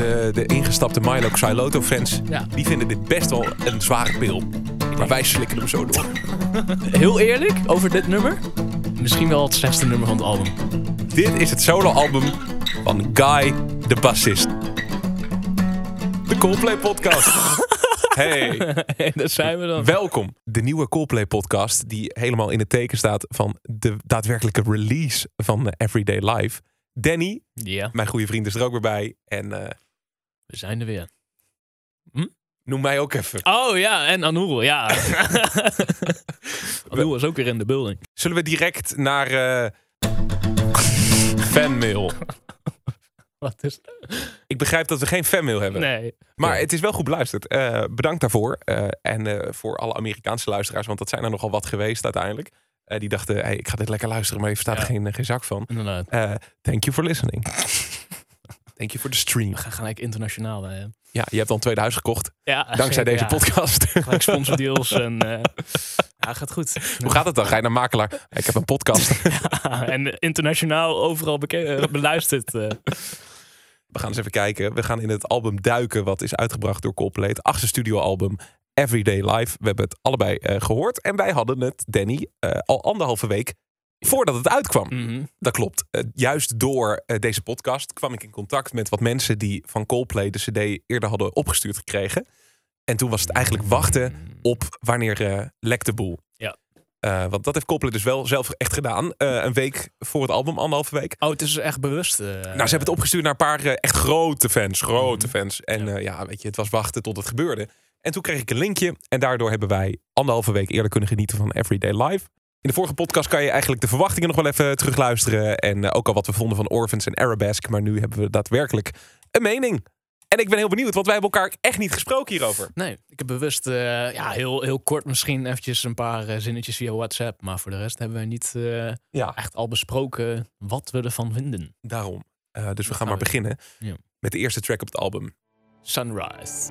De, de ingestapte Milo Xyloto fans, Ja. die vinden dit best wel een zware pil. Maar wij slikken hem zo door. Heel eerlijk, over dit nummer. Misschien wel het slechtste nummer van het album. Dit is het soloalbum van Guy, de bassist. De Coldplay podcast. Hey, Daar zijn we dan. welkom. De nieuwe Coldplay podcast die helemaal in het teken staat van de daadwerkelijke release van eh, Everyday Life. Danny, Ja, mijn goede vriend, is er ook weer bij. En eh, we zijn er weer. noem mij ook even. Oh ja, en Anoul, ja. Anoul is ook weer in de building. Zullen we direct naar eh fanmail? Wat is Ik begrijp dat we geen fanmail hebben. Nee. Maar Ja. het is wel goed beluisterd. Eh, bedankt daarvoor. Eh, en voor alle Amerikaanse luisteraars, want dat zijn er nogal wat geweest uiteindelijk. Die dachten, hey, ik ga dit lekker luisteren, maar je verstaat Ja. er geen, geen zak van. Inderdaad. Thank you for listening. Thank you for the stream. We gaan gelijk internationaal. Hè. Ja, je hebt al een tweede huis gekocht, Ja, dankzij zeker, deze ja. podcast. Gelijk sponsordeals en... eh ja, gaat goed. Hoe gaat het dan? Ga je naar makelaar? Ik heb een podcast. Ja, en internationaal overal eh, beluisterd. eh. We gaan eens even kijken. We gaan in het album duiken, wat is uitgebracht door Coldplay. Achtste studioalbum, Everyday Life. We hebben het allebei eh, gehoord. En wij hadden het, Danny, eh, al anderhalve week voordat het uitkwam. Mhm. Dat klopt. Eh, juist door eh, deze podcast kwam ik in contact met wat mensen die van Coldplay de CD eerder hadden opgestuurd gekregen. En toen was het eigenlijk wachten op wanneer eh lekt de boel. Ja. Want dat heeft Coldplay dus wel zelf echt gedaan. Een week voor het album, anderhalve week. Oh, het is echt bewust. Nou, ze hebben het opgestuurd naar een paar echt grote fans. Grote Mhm. fans. En ja. ja, weet je, het was wachten tot het gebeurde. En toen kreeg ik een linkje. En daardoor hebben wij anderhalve week eerder kunnen genieten van Everyday Live. In de vorige podcast kan je eigenlijk de verwachtingen nog wel even terugluisteren. En eh, ook al wat we vonden van Orphans en Arabesque. Maar nu hebben we daadwerkelijk een mening. En ik ben heel benieuwd, want wij hebben elkaar echt niet gesproken hierover. Nee, ik heb bewust eh, ja, heel, heel kort misschien eventjes een paar eh, zinnetjes via WhatsApp. Maar voor de rest hebben we niet Ja, echt al besproken wat we ervan vinden. daarom. Dus we gaan gaan maar we. beginnen Ja. met de eerste track op het album. Sunrise.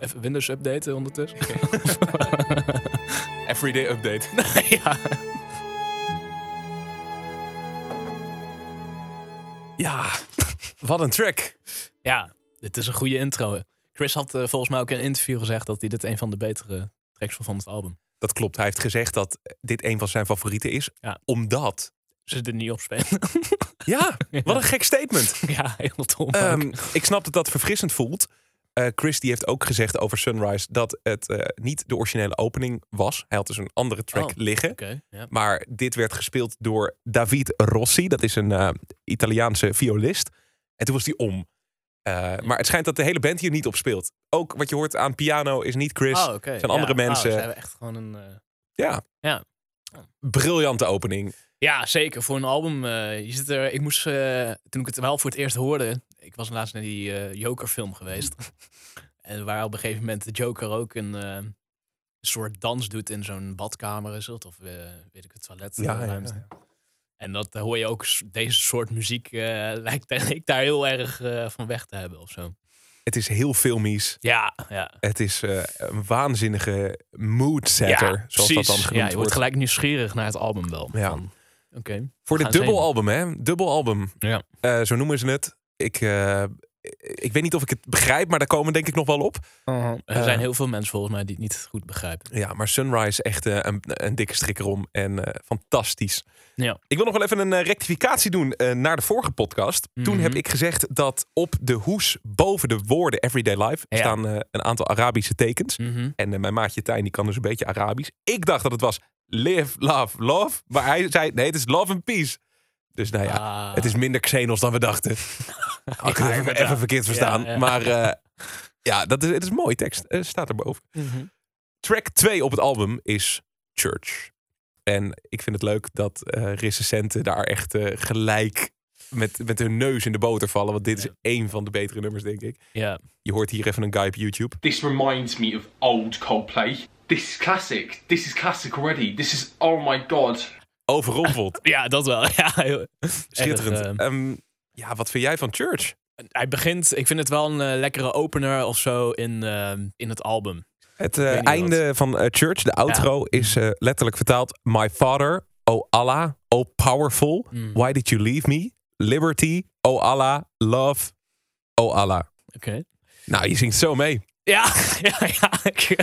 Even Windows updaten ondertussen. Everyday Update. ja. Ja, wat een track. ja, dit is een goede intro. Chris had eh, volgens mij ook in een interview gezegd dat hij dit een van de betere tracks vond van het album. Dat klopt. Hij heeft gezegd dat dit een van zijn favorieten is. Ja. Omdat. Ze er niet op spelen. Ja, wat een gek statement. ja, heel dom. Ehm, ik snap dat dat verfrissend voelt. Eh Chris die heeft ook gezegd over Sunrise dat het eh, niet de originele opening was. Hij had dus een andere track Oh, liggen. Maar dit werd gespeeld door David Rossi. Dat is een eh, Italiaanse violist. En toen was die om. Maar het schijnt dat de hele band hier niet op speelt. Ook wat je hoort aan piano is niet Chris. Oh, zijn andere Ja, mensen. Oh, ze hebben echt gewoon een... Ja. Ja. Briljante opening. Ja, zeker. Voor een album. je zit er, ik moest, toen ik het wel voor het eerst hoorde. Ik was laatst naar die eh, Joker-film geweest. en waar op een gegeven moment de Joker ook een, eh, soort dans doet in zo'n badkamer, is het? Of eh, weet ik het, toilet. Ja. En dat hoor je ook, deze soort muziek lijkt ik daar heel erg van weg te hebben of zo. Het is heel filmisch. Ja, ja. Het is een waanzinnige mood setter, ja, zoals dat dan genoemd Ja, je wordt wordt. gelijk nieuwsgalig naar het album wel. Ja. Oké. Voor dit dubbelalbum, hè? Dubbelalbum. Ja. Zo noemen ze het. Ik, eh, ik weet niet of ik het begrijp, maar daar komen denk ik nog wel op. Er Eh. zijn heel veel mensen volgens mij die het niet goed begrijpen. Ja, maar Sunrise echt eh, een, een dikke strik erom en eh, fantastisch. Ja. Ik wil nog wel even een rectificatie doen eh, naar de vorige podcast. Toen Mhm. heb ik gezegd dat op de hoes boven de woorden Everyday Life Ja. staan eh, een aantal Arabische tekens. Mhm. En mijn maatje Tijn die kan dus een beetje Arabisch. Ik dacht dat het was live, love, love. Maar hij zei nee, het is love and peace. Dus nou ja, Ah. het is minder Xenos dan we dachten. Ik het Ja, even, even verkeerd verstaan. Ja, ja. Maar eh, ja, dat is, het is een mooie tekst. Eh, staat erboven. Mhm. Track 2 op het album is Church. En ik vind het leuk dat eh recensenten daar echt eh, gelijk met, met hun neus in de boter vallen. Want dit is Ja. één van de betere nummers, denk ik. Ja. Je hoort hier even een guy op YouTube. This reminds me of old Coldplay. This is classic. This is classic already. This is, oh my god. Overrompeld. ja, dat wel. Ja, Schitterend. erg, eh, Ehm, ja, wat vind jij van Church? hij begint, ik vind het wel een eh, lekkere opener of zo in, eh, in het album. Het eh, einde van Church, de outro, is letterlijk vertaald... My father, O Allah, O powerful, Mm. why did you leave me? Liberty, O Allah, love, O Allah. Oké. Nou, je zingt zo mee. Ja, ja, ja. ik-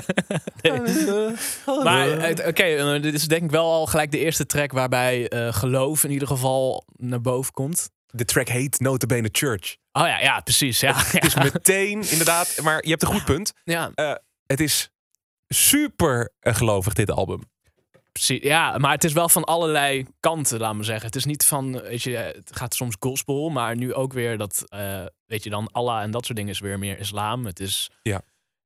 maar het- oké, eh, dit is denk ik wel al gelijk de eerste track waarbij eh, geloof in ieder geval naar boven komt. De track heet Notabene Church. Oh ja, ja, precies. Ja, Het is meteen, inderdaad, maar je hebt een goed punt. ja, Het is super eh, gelovig, dit album. precies. Ja, maar het is wel van allerlei kanten, laat me zeggen. Het is niet van, weet je, het gaat soms gospel, maar nu ook weer dat, eh, weet je dan, Allah en dat soort dingen is weer meer islam. Het is... Ja.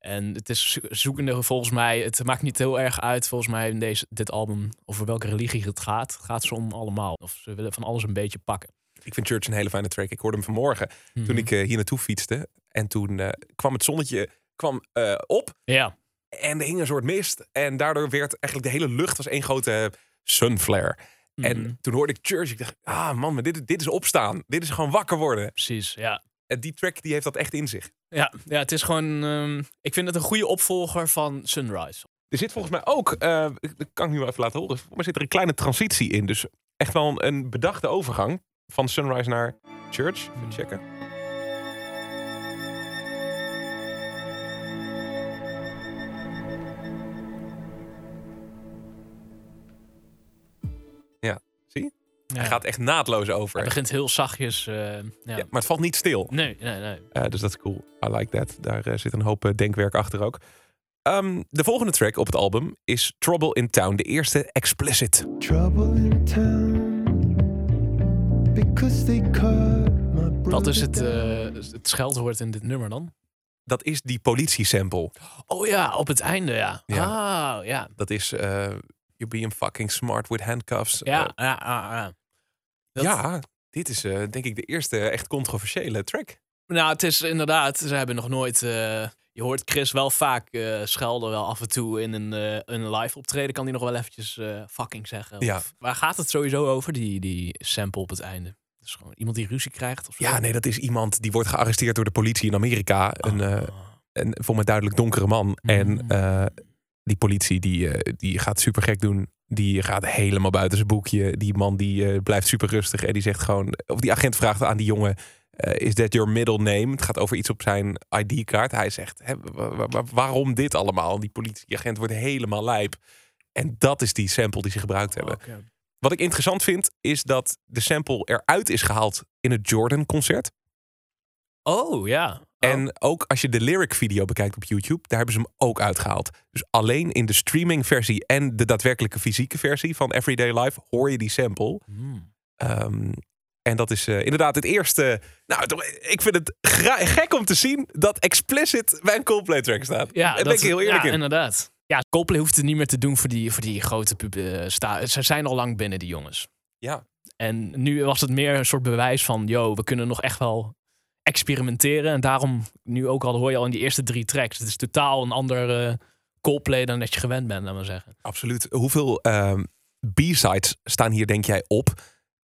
En het is zo- zoekende volgens mij. Het maakt niet heel erg uit volgens mij in deze, dit album over welke religie het gaat. Het gaat ze om allemaal. Of ze willen van alles een beetje pakken. Ik vind Church een hele fijne track. Ik hoorde hem vanmorgen toen Mhm. ik eh, hier naartoe fietste. En toen eh, kwam het zonnetje kwam, eh, op. Ja, En er hing een soort mist. En daardoor werd eigenlijk de hele lucht was één grote sunflare. En Mhm. toen hoorde ik Church. Ik dacht, ah man, maar dit, dit is opstaan. Dit is gewoon wakker worden. precies. Ja. Die track die heeft dat echt in zich. Ja, ja, het is gewoon. ehm, ik vind het een goede opvolger van Sunrise. Er zit volgens mij ook, eh, dat kan ik nu wel even laten horen. Maar zit er een kleine transitie in. Dus echt wel een, een bedachte overgang van Sunrise naar Church. Even checken. Hij gaat echt naadloos over. Hij begint heel zachtjes. eh, ja. Ja, maar het valt niet stil. Nee, nee, nee. Eh, dus dat is cool. I like that. Daar eh, zit een hoop denkwerk achter ook. Ehm, de volgende track op het album is Trouble in Town. De eerste explicit. Trouble in town because they cut my Wat is het, eh het scheldwoord in dit nummer dan? Dat is die politie-sample. Oh ja, op het einde, ja. Ja. Ah, ja. Dat is eh You being fucking smart with handcuffs. Ja, ja, ja, ja. Dat- ja, dit is eh, denk ik de eerste echt controversiële track. Nou, het is inderdaad, ze hebben nog nooit. eh, je hoort Chris wel vaak eh, schelden, wel af en toe in een, eh, een live optreden. Kan hij nog wel eventjes eh, fucking zeggen? Ja. Of, waar gaat het sowieso over, die, die sample op het einde? Dus gewoon iemand die ruzie krijgt of zo? Ja, nee, dat is iemand die wordt gearresteerd door de politie in Amerika. Een, eh, Ah. een voor mij duidelijk donkere man. En Mm. eh, die politie die, eh, die gaat super gek doen. Die gaat helemaal buiten zijn boekje. Die man die eh, blijft super rustig. En die zegt gewoon. Of die agent vraagt aan die jongen. eh, is that your middle name? Het gaat over iets op zijn ID-kaart. Hij zegt: waarom dit allemaal? Die politieagent wordt helemaal lijp. En dat is die sample die ze gebruikt hebben. Wat ik interessant vind, is dat de sample eruit is gehaald in het Jordan-concert. Oh ja. Oh. En ook als je de lyric video bekijkt op YouTube, daar hebben ze hem ook uitgehaald. Dus alleen in de streaming versie en de daadwerkelijke fysieke versie van Everyday Life hoor je die sample. Hmm. Ehm, en dat is eh, inderdaad het eerste. Nou, ik vind het gek om te zien dat explicit bij een Coldplay track staat. Ja, Daar ben ik heel eerlijk ja, in. inderdaad. Ja, Coldplay hoeft het niet meer te doen voor die, voor die grote pub. eh, Ze zijn al lang binnen, die jongens. Ja, En nu was het meer een soort bewijs van, yo, we kunnen nog echt wel experimenteren. En daarom, nu ook al hoor je al in die eerste drie tracks. Het is totaal een ander eh, Coldplay dan dat je gewend bent, laat maar zeggen. absoluut. Hoeveel ehm, B-sides staan hier, denk jij, op?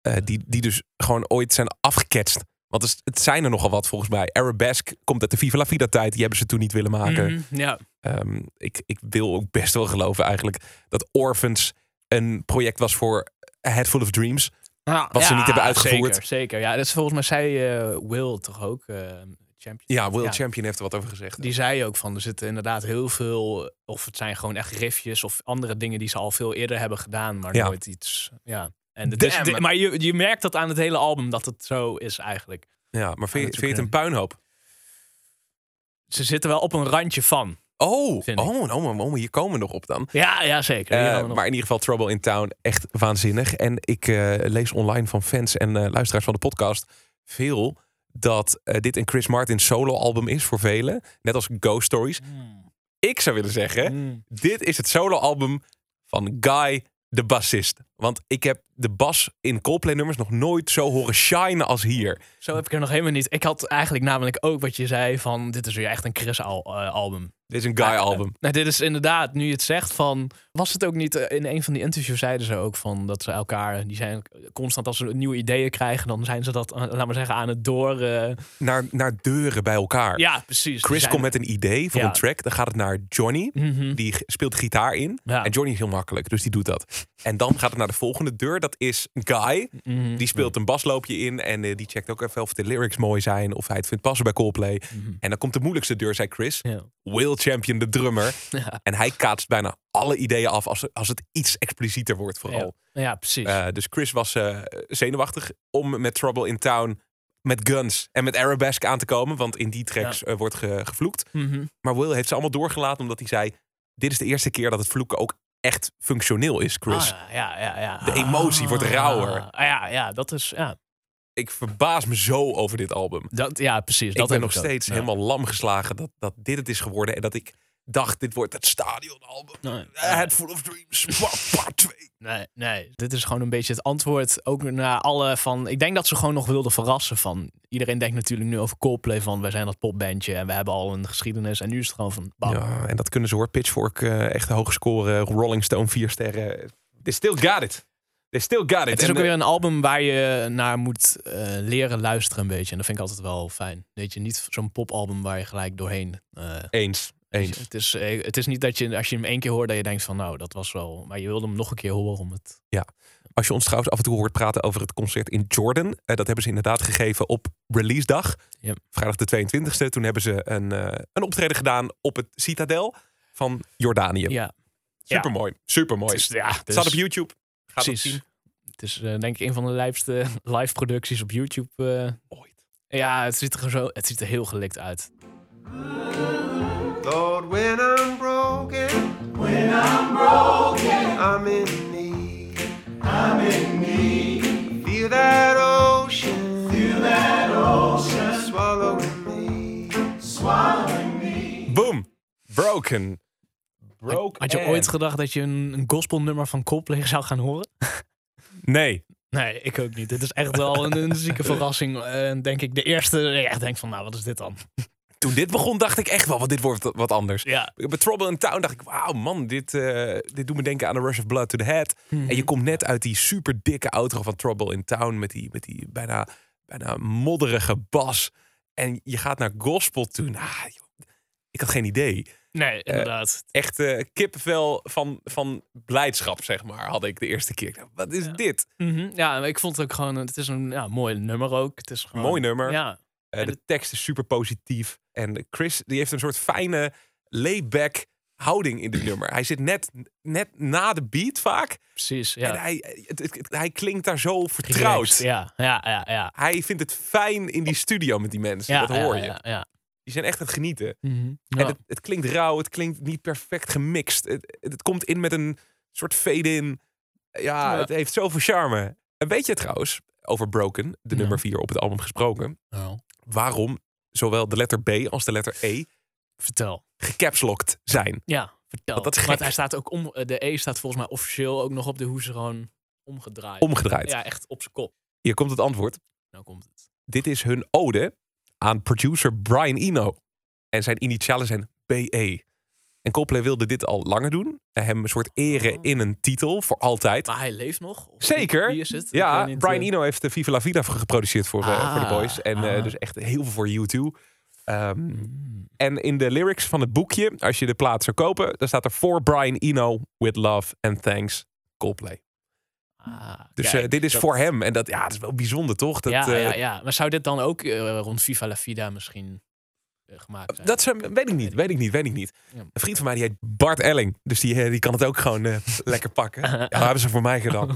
eh, die, die dus gewoon ooit zijn afgeketst. Want het, zijn er nogal wat volgens mij. Arabesque komt uit de Viva La Vida tijd. Die hebben ze toen niet willen maken. Mhm, ja. Ehm, ik, ik wil ook best wel geloven eigenlijk dat Orphans een project was voor A Head Full of Dreams. Wat ze niet hebben uitgevoerd. Zeker, zeker. Ja, dat is volgens mij zei eh, Will toch ook, eh, champion. Ja, Will Ja. Champion heeft er wat over gezegd. Die zei ook van, er zitten inderdaad heel veel, of het zijn gewoon echt riffjes of andere dingen die ze al veel eerder hebben gedaan, maar Ja. nooit iets. Ja. En de- maar je, je merkt dat aan het hele album dat het zo is eigenlijk. Ja, maar vind, je- vind je het een puinhoop? Ze zitten wel op een randje van. Oh, oh, oh, oh, hier komen we nog op dan. Ja, ja zeker. Eh, maar in ieder geval Trouble in Town, echt waanzinnig. En ik eh, lees online van fans en eh, luisteraars van de podcast veel dat dit een Chris Martin solo album is voor velen. Net als Ghost Stories. Mm. Ik zou willen zeggen, Mm. dit is het solo album van Guy, de bassist. Want ik heb de bas in Coldplay nummers nog nooit zo horen shinen als hier. Zo heb ik er nog helemaal niet. Ik had eigenlijk namelijk ook wat je zei van dit is weer echt een Chris al, eh, album. Dit is een guy album. Nou, dit is inderdaad, nu je het zegt, van was het ook niet eh, in een van die interviews zeiden ze ook van dat ze elkaar, die zijn constant als ze nieuwe ideeën krijgen, dan zijn ze dat, eh, laat maar zeggen, aan het door. eh, Naar, naar deuren bij elkaar. ja, precies. Chris zijn- komt met een idee voor Ja. een track. Dan gaat het naar Johnny. Mhm. Die speelt gitaar in. Ja. En Johnny is heel makkelijk, dus die doet dat. En dan gaat het naar de volgende deur. Dat is guy. Mhm. Die speelt een basloopje in. En eh, die checkt ook even of de lyrics mooi zijn. Of hij het vindt passen bij Coldplay. Mhm. En dan komt de moeilijkste deur, zei Chris. Will Champion, de drummer. Ja. En hij kaatst bijna alle ideeën af als, als het iets explicieter wordt vooral. ja, precies. Eh, dus Chris was eh, zenuwachtig om met Trouble in Town met guns en met arabesque aan te komen. Want in die tracks wordt ge- gevloekt. Mhm. Maar Will heeft ze allemaal doorgelaten omdat hij zei... dit is de eerste keer dat het vloeken ook echt functioneel is, Chris. Ah, ja, ja, ja. De emotie wordt rauwer. Ah, ja, ja, dat is, ja. Ik verbaas me zo over dit album. Dat, ja, precies. Dat ik ben heb nog steeds Ja. helemaal lam geslagen dat, dat dit het is geworden. En dat ik dacht, dit wordt het stadionalbum. Nee, A Head Full of Dreams, part- part 2. Nee, nee. Dit is gewoon een beetje het antwoord. Ook naar alle van. Ik denk dat ze gewoon nog wilden verrassen. Van iedereen denkt natuurlijk nu over Coldplay. Van wij zijn dat popbandje en we hebben al een geschiedenis. En nu is het gewoon van. bam. Ja, en dat kunnen ze hoor. Pitchfork, eh, echt hoog scoren. Rolling Stone, vier sterren. They still got it. They still got it. Het is En, ook eh, weer een album waar je naar moet eh, leren luisteren een beetje. En dat vind ik altijd wel fijn. Weet je, niet zo'n popalbum waar je gelijk doorheen. eh, Eens. Eens. Het is, eh, het is niet dat je als je hem één keer hoort dat je denkt van nou dat was wel. Maar je wilde hem nog een keer horen om het. Als je ons trouwens af en toe hoort praten over het concert in Jordan. eh, dat hebben ze inderdaad gegeven op release dag. Ja. Vrijdag de 22e. Toen hebben ze een, eh, een optreden gedaan op het Citadel van Jordanië. Ja, Supermooi. Supermooi. het is, ja, het Staat op YouTube. Gaat het Precies. zien. Het is denk ik een van de lijfste live producties op YouTube. Ooit. ja, het ziet, er zo, het ziet er heel gelikt uit. Lord, when I'm broken, when I'm broken, I'm in need. I'm in need. Feel that ocean, feel that ocean, swallowing me. Boom. Broken. Broken. Had je ooit gedacht dat je een, een gospelnummer van Coldplay zou gaan horen? Nee. Nee, ik ook niet. Dit is echt wel een, een zieke verrassing. En denk ik de eerste die echt denkt van nou, wat is dit dan? Toen dit begon dacht ik echt wel, want dit wordt wat anders. Ja. Bij Trouble in Town dacht ik, wauw man, dit, eh, dit doet me denken aan A Rush of Blood to the Head. En je komt net uit die super dikke outro van Trouble in Town met die, met die bijna, bijna modderige bas. En je gaat naar gospel toe. Nou, joh, ik had geen idee. Nee, inderdaad. Echt eh, kippenvel van, van blijdschap, zeg maar, had ik de eerste keer. Dacht, Wat is dit? Mhm. Ja, ik vond het ook gewoon, het is een ja, mooi nummer ook. Het is gewoon, Mooi nummer. Ja, Eh, de tekst is super positief. En Chris die heeft een soort fijne layback houding in dit nummer. Hij zit net, net na de beat vaak. precies. En Ja. hij, het, het- hij klinkt daar zo vertrouwd. Relaxed, Ja, ja, ja, ja. Hij vindt het fijn in die studio met die mensen. ja dat hoor ja, je. Ja, ja. Die zijn echt aan het genieten. Mhm. En het, het klinkt rauw, het klinkt niet perfect gemixt. Het, het, komt in met een soort fade-in. Ja, Ja. het heeft zoveel charme. En weet je trouwens, over Broken, de nummer 4 op het album gesproken, Nou, waarom zowel de letter B als de letter E vertel. gecapslocked zijn? Ja, vertel. Want dat is hij staat ook om, de E staat volgens mij officieel ook nog op de hoes gewoon omgedraaid. Omgedraaid. Ja, echt op zijn kop. Hier komt het antwoord. Nou komt het. Dit is hun ode aan producer Brian Eno. En zijn initialen zijn BE. En Coldplay wilde dit al langer doen. En hem een soort eren Oh. in een titel voor altijd. Maar hij leeft nog? Zeker. Wie is het? Ja, Brian eh, Eno heeft de Viva La Vida geproduceerd voor, eh, voor de Ah, boys. En eh, ah. dus echt heel veel voor U2. Ehm, mm. en in de lyrics van het boekje, als je de plaat zou kopen, dan staat er voor Brian Eno with love and thanks Coldplay. Ah, Dus kijk, dit is dat- voor hem. En dat, ja, dat is wel bijzonder, toch? Dat, ja, ja, ja, maar zou dit dan ook rond Viva la Vida misschien gemaakt zijn? Dat zijn, weet ik niet, weet ik niet, weet ik niet. Ja. Een vriend van mij die heet Bart Elling. Dus die, eh, die kan het ook gewoon eh, lekker pakken. Ja, dat hebben ze voor mij gedaan.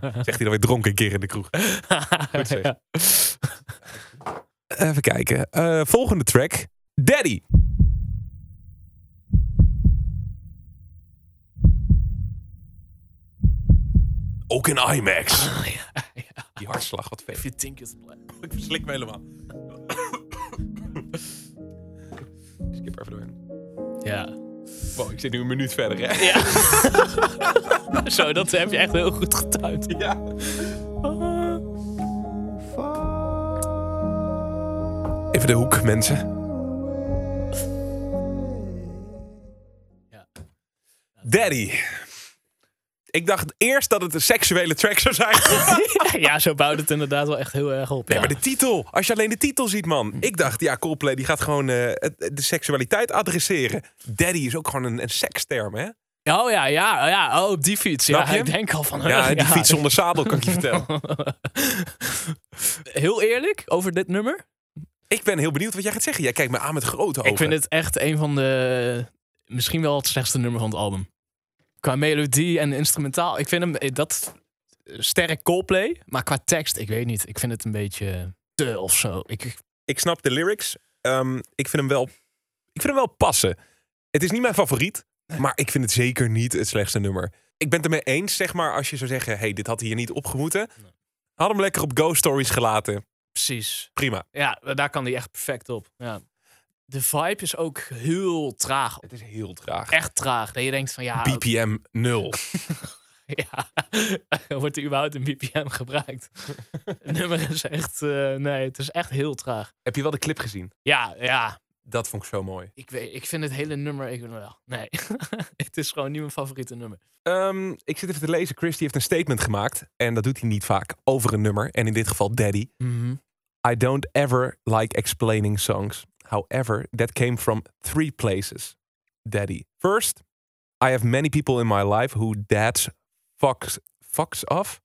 Zegt hij dan weer dronken een keer in de kroeg. Goed zeg. Ja. Even kijken. Eh, volgende track. Daddy. Ook in IMAX. ja, ja. Die hartslag, wat vet. Ik verslik me helemaal. Skip er even doorheen. Ja. Wow, ik zit nu een minuut verder, hè? ja. Zo, dat heb je echt heel goed getuind. Ja. Even de hoek, mensen. Ja. Daddy. Ik dacht eerst dat het een seksuele track zou zijn. ja, zo bouwt het inderdaad wel echt heel erg op. Nee, ja. maar de titel. Als je alleen de titel ziet, man. Ik dacht, ja, Coldplay die gaat gewoon eh, de seksualiteit adresseren. Daddy is ook gewoon een, een seksterm, hè? Oh ja, ja, ja. Oh, op die fiets. Ja, ik denk al van... Ja, die fiets zonder zadel, kan ik je vertellen. Heel eerlijk, over dit nummer. Ik ben heel benieuwd wat jij gaat zeggen. Jij kijkt me aan met grote ogen. Ik vind het echt een van de... Misschien wel het slechtste nummer van het album. Qua melodie en instrumentaal. Ik vind hem... eh, Dat sterk Coldplay. Maar qua tekst, ik weet niet. Ik vind het een beetje te of zo. Ik, Ik snap de lyrics. Ehm, ik vind hem wel... Ik vind hem wel passen. Het is niet mijn favoriet. Maar ik vind het zeker niet het slechtste nummer. Ik ben het ermee eens, zeg maar, als je zou zeggen... hey, dit had hier niet opgemoeten. Had hem lekker op Ghost Stories gelaten. precies. Prima. Ja, daar kan hij echt perfect op. Ja. De vibe is ook heel traag. Het is heel traag. Echt traag. Dat je denkt van ja... BPM 0. Ja, wordt er überhaupt een BPM gebruikt? Het nummer is echt, eh, nee, het is echt heel traag. Heb je wel de clip gezien? Ja, ja, Dat vond ik zo mooi. ik, weet, ik vind het hele nummer, ik, wel, nee, het is gewoon niet mijn favoriete nummer. Ehm, ik zit even te lezen. Chris die heeft een statement gemaakt. En dat doet hij niet vaak. Over een nummer. En in dit geval Daddy. I don't ever like explaining songs. However, that came from three places. Daddy. First, I have many people in my life who dads fucks, fucks off.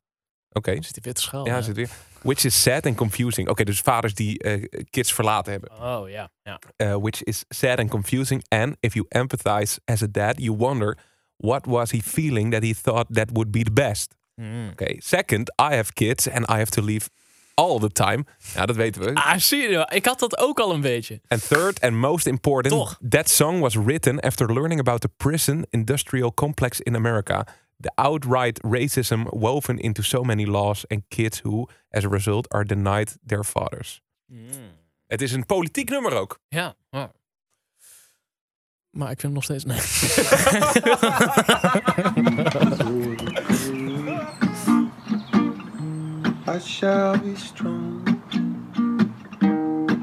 Oké, Zit die witte schaal? ja, zit weer. Which is sad and confusing. Oké, dus vaders die eh, kids verlaten hebben. Oh ja, ja. uh, which is sad and confusing. And if you empathize as a dad, you wonder what was he feeling that he thought that would be the best. Okay. Second, I have kids and I have to leave all the time. Ja, dat weten we. Ah, zie je, wel. ik had dat ook al een beetje. And third and most important, Toch? that song was written after learning about the prison industrial complex in America. The outright racism woven into so many laws and kids who, as a result, are denied their fathers. Het is een politiek nummer ook. Ja, ja. Maar ik vind hem nog steeds, nee. I shall be strong.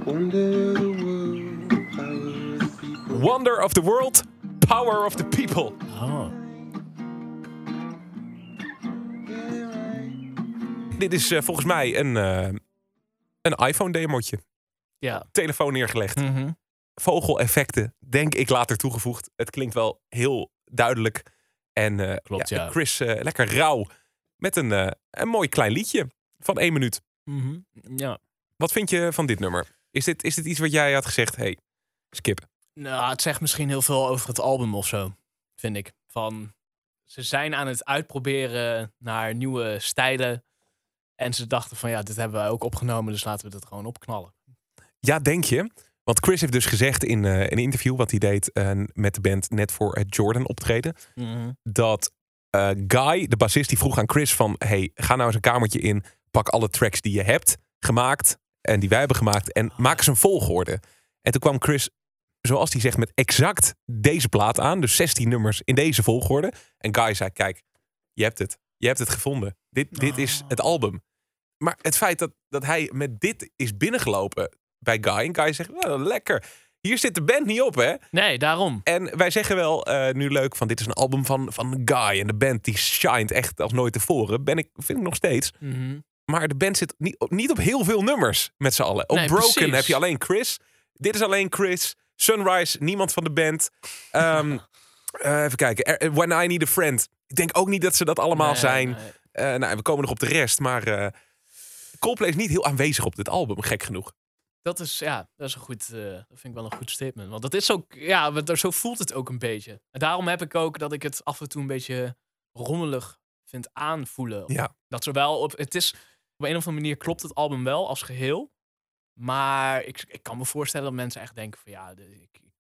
Wonder the world, power of the people. Wonder of the world, power of the people. Oh. Dit is eh, volgens mij een, eh, een iPhone-demotje. Ja. Telefoon neergelegd. Mhm. Vogeleffecten, denk ik later toegevoegd. Het klinkt wel heel duidelijk. En eh, Klopt, ja. Chris eh, lekker rauw. Met een, een mooi klein liedje van één minuut. Mhm. Ja. Wat vind je van dit nummer? Is dit, is dit iets wat jij had gezegd? Hey, skip. Nou, het zegt misschien heel veel over het album of zo, vind ik. Van, ze zijn aan het uitproberen naar nieuwe stijlen. En ze dachten van, ja, dit hebben wij ook opgenomen, dus laten we dat gewoon opknallen. Ja, denk je? Want Chris heeft dus gezegd in eh, een interview wat hij deed eh, met de band net voor het Jordan optreden. dat eh, Guy, de bassist, die vroeg aan Chris van... hey, ga nou eens een kamertje in, pak alle tracks die je hebt gemaakt... en die wij hebben gemaakt en maak eens een volgorde. En toen kwam Chris, zoals hij zegt, met exact deze plaat aan. Dus 16 nummers in deze volgorde. En Guy zei, kijk, je hebt het. Je hebt het gevonden. Dit, dit is het album. Maar het feit dat, dat hij met dit is binnengelopen bij Guy... en Guy zegt, well, lekker. Hier zit de band niet op, hè? Nee, daarom. En wij zeggen wel eh, nu leuk van dit is een album van, van Guy. En de band die shined echt als nooit tevoren. Ben ik, vind ik nog steeds. Mhm. Maar de band zit niet, op- niet op heel veel nummers met z'n allen. Op Nee, Broken precies. heb je alleen Chris. Dit is alleen Chris. Sunrise, niemand van de band. Ehm, eh, even kijken. Er- When I Need a Friend. Ik denk ook niet dat ze dat allemaal Nee, zijn. nee. Eh, nou, we komen nog op de rest. Maar eh Coldplay is niet heel aanwezig op dit album, gek genoeg. Dat is, ja, dat is een goed, eh, dat vind ik wel een goed statement. Want dat is ook, ja, zo voelt het ook een beetje. En daarom heb ik ook dat ik het af en toe een beetje rommelig vind aanvoelen. Ja. Dat zowel op, het is, op een of andere manier klopt het album wel als geheel. Maar ik, ik kan me voorstellen dat mensen echt denken van ja, de- ik, ik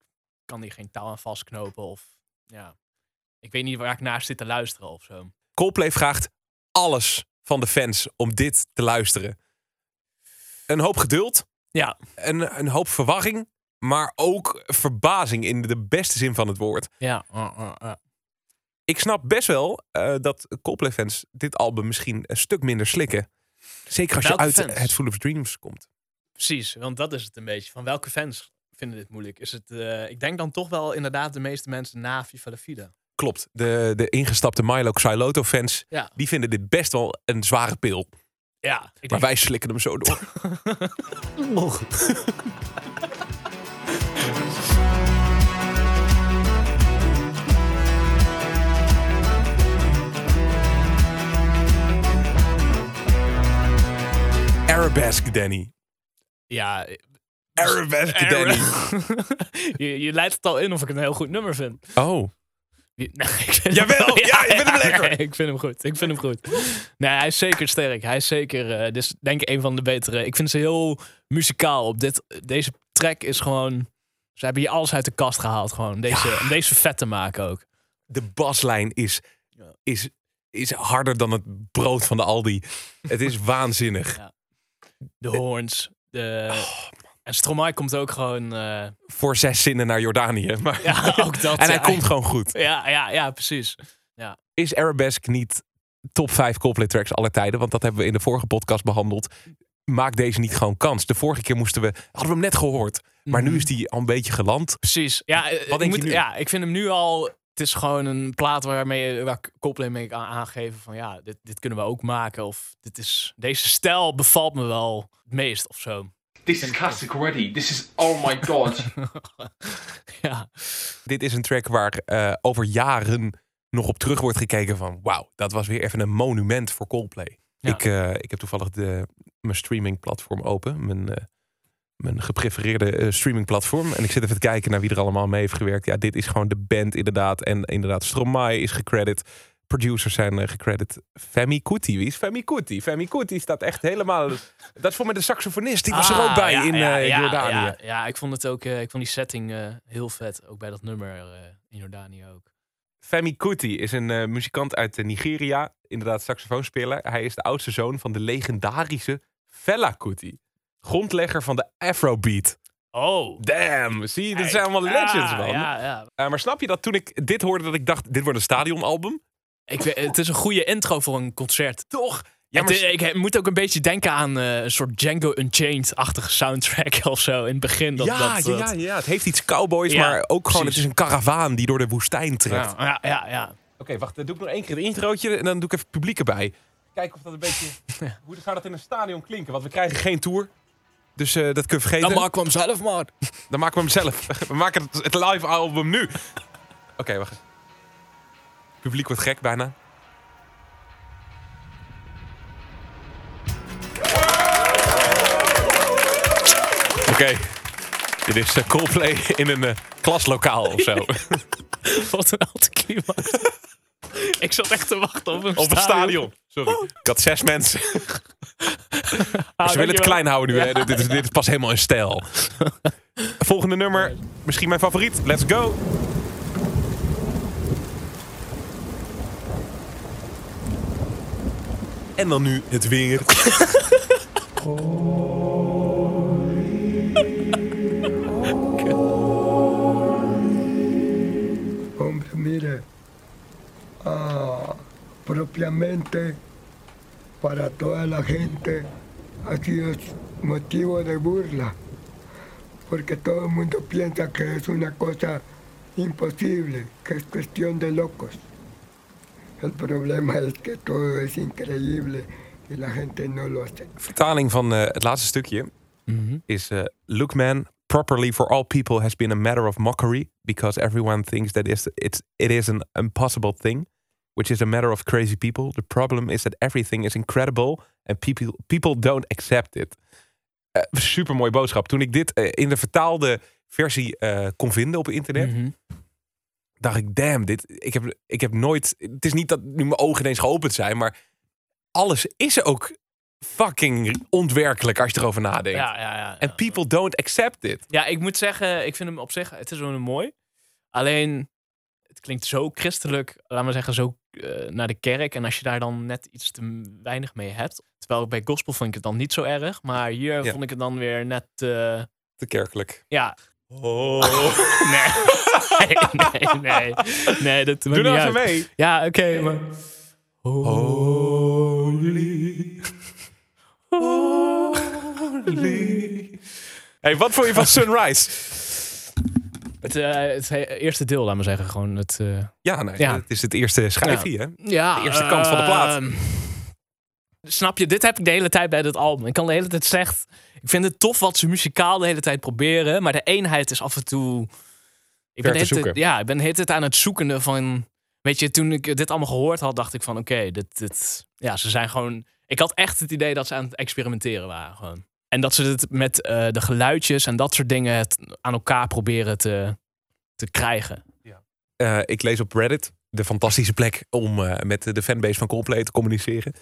kan hier geen touw aan vastknopen. Of ja, ik weet niet waar ik naar zit te luisteren of zo. Coldplay vraagt alles van de fans om dit te luisteren. Een hoop geduld, Ja, een, een hoop verwarring, maar ook verbazing in de beste zin van het woord. ja. uh, uh, uh. ik snap best wel eh, dat Coldplay-fans dit album misschien een stuk minder slikken. Zeker als je uit fans? het Full of Dreams komt. Precies, want dat is het een beetje. Van welke fans vinden dit moeilijk? Is het, eh, ik denk dan toch wel inderdaad de meeste mensen na Viva la Vida. Klopt, de, de ingestapte Milo Xyloto-fans, Ja. die vinden dit best wel een zware pil. Ja, Maar denk, wij slikken hem zo door. Arabesque Danny. ja, Arabesque Danny. je, je leidt het al in of ik het een heel goed nummer vind. Oh, ik vind Jawel, hem- ja, je vindt hem lekker. ik vind hem goed. Ik vind hem goed. Nee, hij is zeker sterk. Hij is zeker, dus denk ik een van de betere. Ik vind ze heel muzikaal. Op dit, deze track is gewoon, ze hebben hier alles uit de kast gehaald gewoon. Deze, Om deze vet te maken ook. de baslijn is, Ja. is, is harder dan het brood van de Aldi. Het is waanzinnig. De horns. De, Oh, en Stromae komt ook gewoon, eh, Voor zes zinnen naar Jordanië. Maar, ja, ook dat. en hij ja. komt gewoon goed. Ja, ja, ja, precies. Is Arabesque niet top 5 Coldplay tracks aller tijden? Want dat hebben we in de vorige podcast behandeld. Maak deze niet gewoon kans. De vorige keer moesten we, hadden we hem net gehoord. Maar nu Mhm. is die al een beetje geland. Precies. Ja, eh, Wat ik denk je moet, nu? Ja, ik vind hem nu al. Het is gewoon een plaat waarmee je- waar ik Coldplay mee kan aangeven van ja, dit, dit kunnen we ook maken. Of dit is, deze stijl bevalt me wel het meest of zo. This is classic already. This is, oh my god. ja, Dit is een track waar eh, over jaren nog op terug wordt gekeken van... Wauw, dat was weer even een monument voor Coldplay. Ja. Ik, eh, ik heb toevallig de, mijn streamingplatform open. Mijn, eh, mijn geprefereerde eh, streamingplatform. En ik zit even te kijken naar wie er allemaal mee heeft gewerkt. Ja, dit is gewoon de band inderdaad. En inderdaad, Stromae is gecredit. Producers zijn eh, gecredit. Femi Kuti. Wie is Femi Kuti? Femi Kuti staat echt helemaal... Dat is voor mij de saxofonist. Die was er ook Ah, bij ja, in ja, eh, ja, Jordanië. Ja, ja, ik vond het ook. eh, ik vond die setting eh, heel vet. Ook bij dat nummer eh, in Jordanië ook. Femi Kuti is een eh, muzikant uit eh, Nigeria. Inderdaad, saxofoonspeler. Hij is de oudste zoon van de legendarische Fela Kuti. Grondlegger van de Afrobeat. Oh, Damn, zie je, dit zijn allemaal legends, man. Ja, ja. Eh, maar snap je dat toen ik dit hoorde, dat ik dacht, dit wordt een stadionalbum? Ik, weet- het is een goede intro voor een concert. Toch? Ja, maar ik moet ook een beetje denken aan eh, een soort Django Unchained-achtige soundtrack of zo in het begin. Dat, ja, dat, ja, dat- ja, ja, het heeft iets cowboys, Ja, maar ook gewoon, het is een karavaan die door de woestijn trekt. Ja, ja, ja, ja. Oké, wacht, dan doe ik nog één keer het introotje en dan doe ik even het publiek erbij. Kijken of dat een beetje, hoe zou dat in een stadion klinken? Want we krijgen geen tour. Dus eh, dat kun je vergeten. Dan maken we hem zelf maar. Dan maken we hem zelf. We maken het, het live album nu. Oké, wacht. Het publiek wordt gek bijna. Oké. Dit is eh, Coldplay in een eh, klaslokaal of zo. Wat een anticlimax. ik zat echt te wachten op een Op een stadion. Sorry. Ik had zes mensen. Ze willen het klein houden nu. Hè. Dit, dit, is, dit is pas helemaal in stijl. Volgende nummer. Misschien mijn favoriet. Let's go. En dan nu het weer. Hombre, mire, ah, propiamente para toda la gente ha sido motivo de burla, porque todo el mundo piensa que es una cosa imposible, que es cuestión de locos. El problema es que todo es increíble y la gente no lo acepta. Vertaling van eh, het laatste stukje is... eh, Look man, properly for all people has been a matter of mockery because everyone thinks that it's, it's, it is an impossible thing, which is a matter of crazy people. The problem is that everything is incredible and people, people don't accept it. Eh Super mooi boodschap. Toen ik dit eh, in de vertaalde versie eh, kon vinden op internet, Mhm. dacht ik, damn, dit, ik, heb, ik heb nooit... Het is niet dat nu mijn ogen ineens geopend zijn, maar alles is ook fucking ontwerkelijk als je erover nadenkt. Ja, ja, ja. En people don't accept it. Ja, ik moet zeggen, ik vind hem op zich, het is wel mooi. Alleen, het klinkt zo christelijk, laat maar zeggen, zo eh, naar de kerk. En als je daar dan net iets te weinig mee hebt. Terwijl bij gospel vond ik het dan niet zo erg. Maar hier Ja. vond ik het dan weer net, eh, Te kerkelijk. ja, Oh. Nee, nee, nee. Nee, dat Doe nou even mee. Ja, oké, maar... Holy. Holy. Hey, wat vond je van Sunrise? Het, eh, het eerste deel, laat maar zeggen. Gewoon het... eh, Ja, nee, Ja. het is het eerste schijfje, hè? Ja, De eerste kant van de plaat. ehm, snap je, dit heb ik de hele tijd bij dit album. Ik kan de hele tijd slecht... Ik vind het tof wat ze muzikaal de hele tijd proberen. Maar de eenheid is af en toe... Ik ben zoeken. ja, ik ben tijd aan het zoekende van... Weet je, toen ik dit allemaal gehoord had, dacht ik van... Oké, dit, dit... Ja, ze zijn gewoon... Ik had echt het idee dat ze aan het experimenteren waren. Gewoon. En dat ze het met eh, de geluidjes en dat soort dingen... Het aan elkaar proberen te, te krijgen. Eh, ik lees op Reddit, de fantastische plek om eh, met de fanbase van Coldplay te communiceren.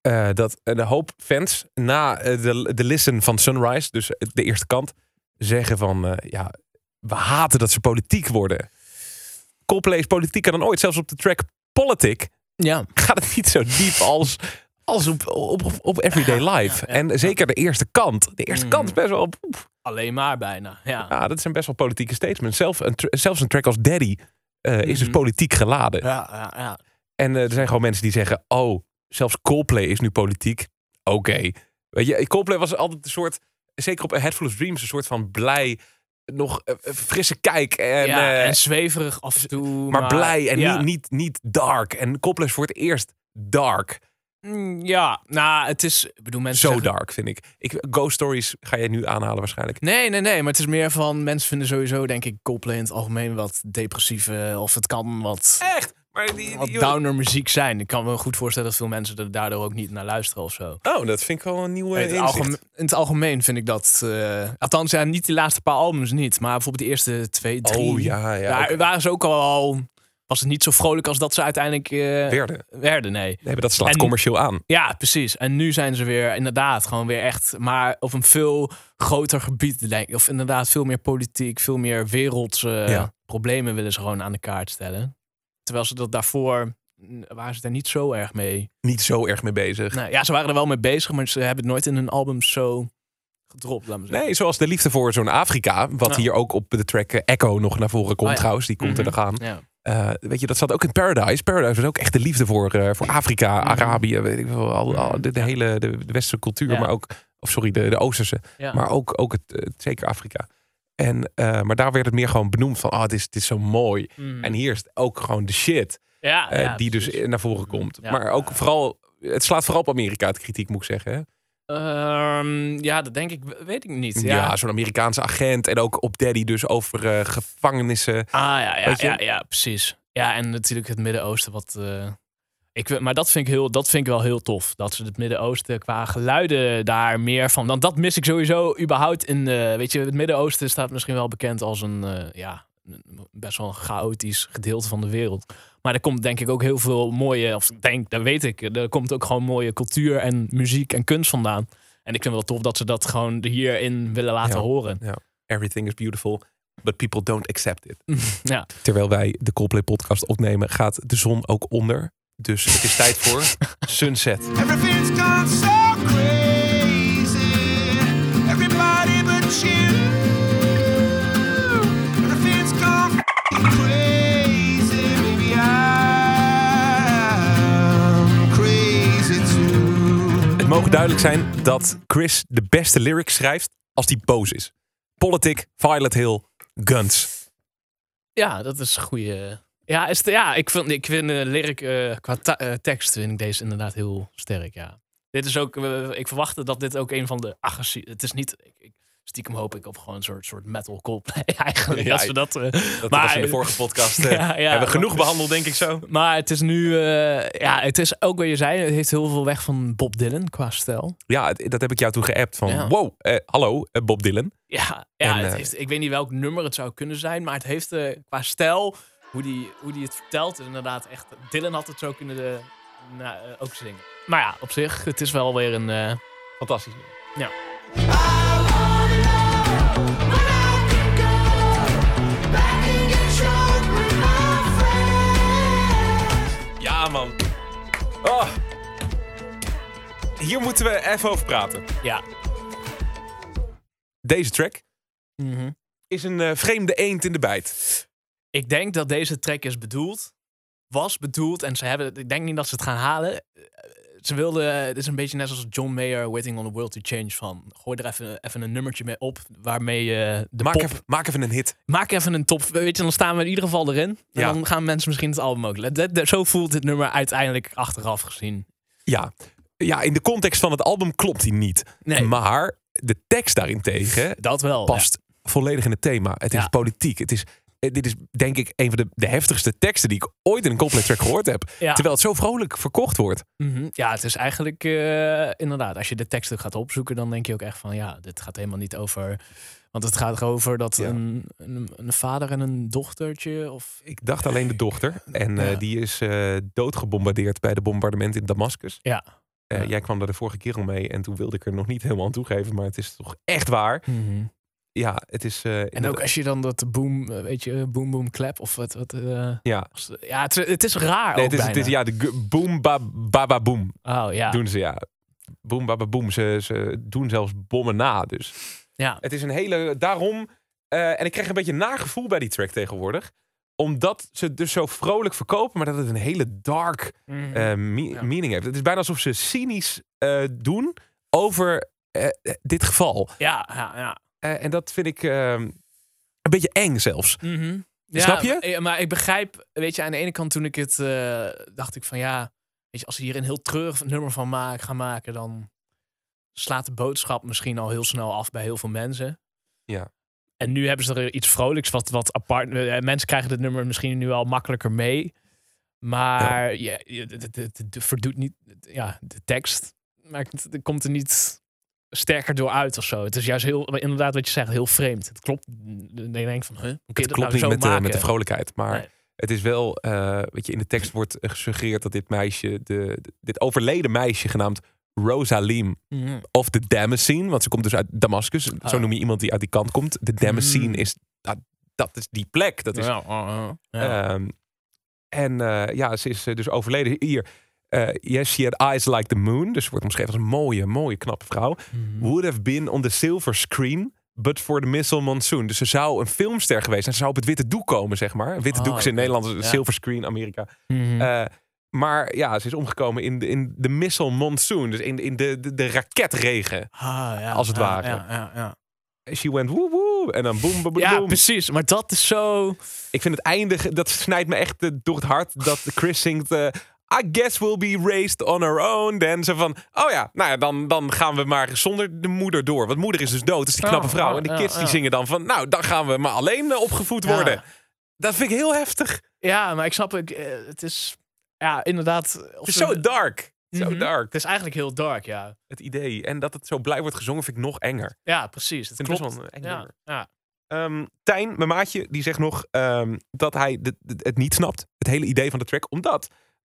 eh, dat een hoop fans na de, de listen van Sunrise, dus de eerste kant, zeggen van eh, ja, we haten dat ze politiek worden. Coldplay is politieker dan ooit. Zelfs op de track Politic Ja. gaat het niet zo diep als, als op, op, op, op Everyday Life. ja, en zeker de eerste kant. De eerste Mm. kant is best wel... oef, Alleen maar bijna, ja. dat zijn best wel politieke statements. Zelf een, zelfs een track als Daddy eh, is dus Mhm. politiek geladen. Ja, ja, ja. En eh, er zijn gewoon mensen die zeggen: Oh, zelfs Coldplay is nu politiek. Oké. Weet je, Coldplay was altijd een soort, zeker op A Head Full of Dreams, een soort van blij, nog eh, frisse kijk. En, ja, en zweverig af en toe. maar, blij en ja. niet, niet, niet dark. En Coldplay is voor het eerst dark. Mm, Ja, nou, het is... Ik bedoel, mensen Zo zeggen- dark, vind ik. ik. Ghost Stories ga je nu aanhalen waarschijnlijk. Nee, nee, nee. Maar het is meer van... Mensen vinden sowieso, denk ik, Coldplay in het algemeen wat depressief. eh, Of het kan wat, Echt? Maar die, wat downer muziek zijn. Ik kan me goed voorstellen dat veel mensen er daardoor ook niet naar luisteren of zo. Oh, dat vind ik wel een nieuwe in, het inzicht. algemeen, in het algemeen vind ik dat... eh, althans, ja, niet die laatste paar albums niet. Maar bijvoorbeeld de eerste twee, drie. Oh ja, ja. Daar waren ze ook al... Was het niet zo vrolijk als dat ze uiteindelijk eh, Werden. werden, nee. Nee, maar dat slaat En- commercieel aan. Ja, precies. En nu zijn ze weer inderdaad gewoon weer echt, maar op een veel groter gebied, denk ik. Of inderdaad veel meer politiek, veel meer wereldse Ja. problemen willen ze gewoon aan de kaart stellen. Terwijl ze dat daarvoor, waren ze daar niet zo erg mee. Niet zo erg mee bezig. Nou, ja, ze waren er wel mee bezig, maar ze hebben het nooit in hun albums zo gedropt, laat zeggen. Nee, zoals de liefde voor zo'n Afrika. Wat hier ook op de track Echo nog naar voren komt Oh ja. trouwens. Die komt Mhm. er nog aan. Ja. Eh, weet je, dat zat ook in Paradise. Paradise was ook echt de liefde voor, eh, voor Afrika, Arabië. Weet ik wel, al, al- de, de hele de, de westerse cultuur. Ja. Maar ook, of sorry, de, de oosterse. Ja. Maar ook, ook het, eh, zeker Afrika. En, maar daar werd het meer gewoon benoemd van, ah, het is, het is zo mooi. Mm. En hier is het ook gewoon de shit ja, die dus naar voren komt. Maar ook vooral, het slaat vooral op Amerika, het kritiek moet ik zeggen. Hè? Ehm, ja, dat denk ik, weet ik niet. Ja, Ja, zo'n Amerikaanse agent. En ook op Daddy dus over eh, gevangenissen. Ah ja, ja, ja, ja, precies. Ja, en natuurlijk het Midden-Oosten wat. eh, ik, maar dat vind, ik heel, dat vind ik wel heel tof. Dat ze het Midden-Oosten qua geluiden daar meer van. Dan dat mis ik sowieso überhaupt in. de weet je, het Midden-Oosten staat misschien wel bekend als een. eh, ja, best wel een chaotisch gedeelte van de wereld. Maar er komt denk ik ook heel veel mooie. Of ik denk, dat weet ik. Er komt ook gewoon mooie cultuur en muziek en kunst vandaan. En ik vind wel tof dat ze dat gewoon hierin willen laten Ja. horen. Everything is beautiful, but people don't accept it. Ja. Terwijl wij de Coldplay podcast opnemen, gaat de zon ook onder. Dus het is tijd voor Sunset. Everything's gone so crazy. Everybody but you. Het mogen duidelijk zijn dat Chris de beste lyrics schrijft als die boos is. Politic, Violet Hill, Guns. Ja, dat is een goede. Ja, is ja ik vind, ik vind de lyric eh, qua eh, tekst vind ik deze inderdaad heel sterk. Ja. Dit is ook, ik verwachtte dat dit ook een van de agressie. Het is niet. Stiekem hoop ik op gewoon een soort, soort metal Coldplay eigenlijk. Ja, als we dat, eh, Dat Maar- was in de vorige podcast. Ja, ja. hebben genoeg behandeld, denk ik zo. maar het is nu, eh, ja, het is ook wat je zei, het heeft heel veel weg van Bob Dylan qua stijl. Ja, dat heb ik jou toen geappt van, wow, hallo Bob Dylan. Ja, ja En, het heeft, ik weet niet welk nummer het zou kunnen zijn, maar het heeft qua stijl, hoe die, hoe die het vertelt, is inderdaad echt. Dylan had het zo kunnen de, nou, ook zingen. Maar ja, op zich, het is wel weer een. Fantastisch. ja. Ja, man. Oh. Hier moeten we even over praten. Ja. Deze track, Mhm. is een eh, vreemde eend in de bijt. Ik denk dat deze track is bedoeld. Was bedoeld. En ze hebben. Ik denk niet dat ze het gaan halen. Eh, Ze wilden. Het is een beetje net zoals John Mayer, Waiting on the World to Change. Van gooi er even, even een nummertje mee op. Waarmee je de Maak pop. even, maak even een hit. Maak even een top. Weet je, dan staan we in ieder geval erin. En Ja. dan gaan mensen misschien het album ook. dat- dat- Zo voelt dit nummer uiteindelijk achteraf gezien. Ja. ja, in de context van het album klopt hij niet. Nee. Maar de tekst daarentegen Dat wel. past volledig in het thema. Het is Ja. politiek. Het is, eh, dit is denk ik een van de, de heftigste teksten die ik ooit in een track gehoord heb. Ja. Terwijl het zo vrolijk verkocht wordt. Mhm. Ja, het is eigenlijk eh, inderdaad, als je de teksten gaat opzoeken, dan denk je ook echt van ja, dit gaat helemaal niet over. Want het gaat erover dat Ja. een, een, een vader en een dochtertje of. Ik dacht alleen de dochter. En eh, die is eh, doodgebombardeerd bij de bombardement in Damascus. Ja. Eh, Ja. Jij kwam daar de vorige keer al mee en toen wilde ik er nog niet helemaal aan toegeven. Maar het is toch echt waar. Ja, het is... eh, En ook als je dan dat boom, eh, weet je, boom boom clap of wat. wat eh, Ja, ja, het, is- het is raar. nee, ook het is, het is ja, de boom ba, baba boom Oh ja. doen ze ja. Boom baba boom. Ze, ze doen zelfs bommen na. Dus ja. het is een hele... Daarom... en ik krijg een beetje een naar gevoel bij die track tegenwoordig. Omdat ze het dus zo vrolijk verkopen, maar dat het een hele dark Mhm. me- Ja. meaning heeft. Het is bijna alsof ze cynisch doen over dit geval. ja, ja, ja. Eh, en dat vind ik eh, een beetje eng zelfs. Mhm. Ja, Snap je? Maar, eh, maar ik begrijp, weet je, aan de ene kant toen ik het, eh, dacht ik van ja, weet je, als ze hier een heel treurig nummer van maak, gaan maken, dan slaat de boodschap misschien al heel snel af bij heel veel mensen. Ja. En nu hebben ze er iets vrolijks, wat, wat apart. Mensen krijgen dit nummer misschien nu al makkelijker mee. Maar ja. het- het- het- het verdoet niet, ja, de tekst maakt, het komt er niet sterker door uit of zo. Het is juist heel, inderdaad wat je zegt, heel vreemd. Het klopt. Dan denk ik van, huh? Hoe kun je Het klopt nou niet met de, maken? met de vrolijkheid. Maar Nee. het is wel, eh, weet je, in de tekst wordt eh, gesuggereerd dat dit meisje, de, dit overleden meisje genaamd Rosalim Mhm. of de Damascene, want ze komt dus uit Damascus. Zo Ah. noem je iemand die uit die kant komt. De Damascene Mm. is, dat is die plek. Dat is Ja, oh, oh, ja. Ehm, en eh, ja, ze is eh, dus overleden. Hier, eh, yes, she had eyes like the moon. Dus ze wordt omschreven als een mooie, mooie, knappe vrouw. Mhm. Would have been on the silver screen, but for the missile monsoon. Dus ze zou een filmster geweest zijn. Ze zou op het witte doek komen, zeg maar. Een witte Oh, doek is in. Nederland, Ja. silver screen, Amerika. Mhm. Eh, maar ja, ze is omgekomen in de, in de missile monsoon. Dus in, de- in de, de, de raketregen. Ah, ja, als het ja, ware. Ja, ja, ja. She went woe woe. En dan boom, boom, boom. ja, precies. Maar dat is zo... Ik vind het einde, dat snijdt me echt eh, door het hart. Dat Chris zingt, I guess we'll be raised on our own. En ze van, oh ja, nou ja, dan, dan gaan we maar zonder de moeder door. Want moeder is dus dood, dus die Ja, knappe vrouw. ja, En die ja, kids die zingen dan van, nou, dan gaan we maar alleen eh, opgevoed worden. Dat vind ik heel heftig. Ja, maar ik snap, ik, eh, het is... Ja, inderdaad. Het is zo dark. Zo Mhm. dark. Het is eigenlijk heel dark, ja. Het idee. En dat het zo blij wordt gezongen vind ik nog enger. Ja, precies. Het klopt. best wel een eng ja. Ehm, Tijn, mijn maatje, die zegt nog ehm, dat hij de- de- het niet snapt. Het hele idee van de track. Omdat,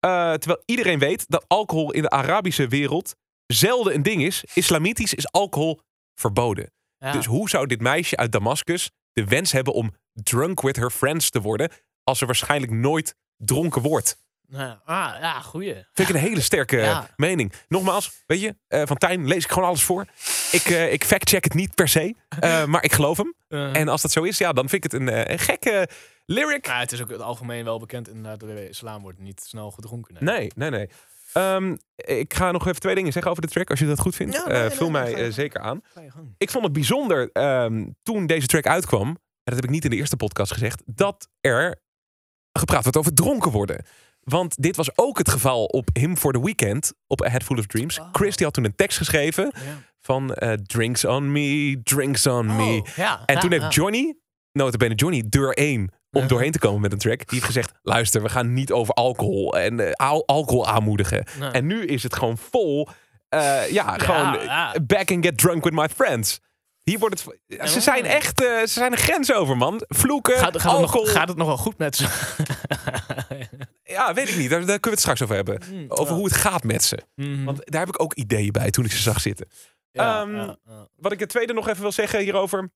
eh, terwijl iedereen weet dat alcohol in de Arabische wereld zelden een ding is. Islamitisch is alcohol verboden. ja. Dus hoe zou dit meisje uit Damascus de wens hebben om drunk with her friends te worden... als ze waarschijnlijk nooit dronken wordt? Ja. Ah, ja, goeie. Vind ik een hele sterke Ja. mening. Nogmaals, weet je, eh, van Tijn lees ik gewoon alles voor. Ik, eh, ik fact-check het niet per se, eh, maar ik geloof hem. En als dat zo is, ja, dan vind ik het een, een gekke lyric. ja, het is ook in het algemeen wel bekend. Inderdaad, door de islam wordt niet snel gedronken. Nee, nee, nee. Ehm, ik ga nog even twee dingen zeggen over de track, als je dat goed vindt. Ja, nee, nee, vul mij zeker aan. Ik vond het bijzonder ehm, toen deze track uitkwam, en dat heb ik niet in de eerste podcast gezegd, dat er gepraat wordt over dronken worden. Want dit was ook het geval op Him for the Weekend, op A Head Full of Dreams. Oh. Chris die had toen een tekst geschreven Ja. van eh, Drinks on me, drinks on me. Oh, ja, En ja, toen heeft. Johnny, notabene Johnny, deur 1 om doorheen te komen met een track. Die heeft gezegd, luister, we gaan niet over alcohol en eh, al- alcohol aanmoedigen. Nee. En nu is het gewoon vol, eh, ja, gewoon back and get drunk with my friends. Hier wordt het, ze zijn echt, ze zijn een grens over, man. Vloeken, Gaat, gaat, het alcohol. nog, gaat het nog wel goed met ze? Ja, weet ik niet. Daar, daar kunnen we het straks over hebben. Mm, Over ja. hoe het gaat met ze. Mhm. Want daar heb ik ook ideeën bij toen ik ze zag zitten. Ja, ehm. Wat ik het tweede nog even wil zeggen hierover.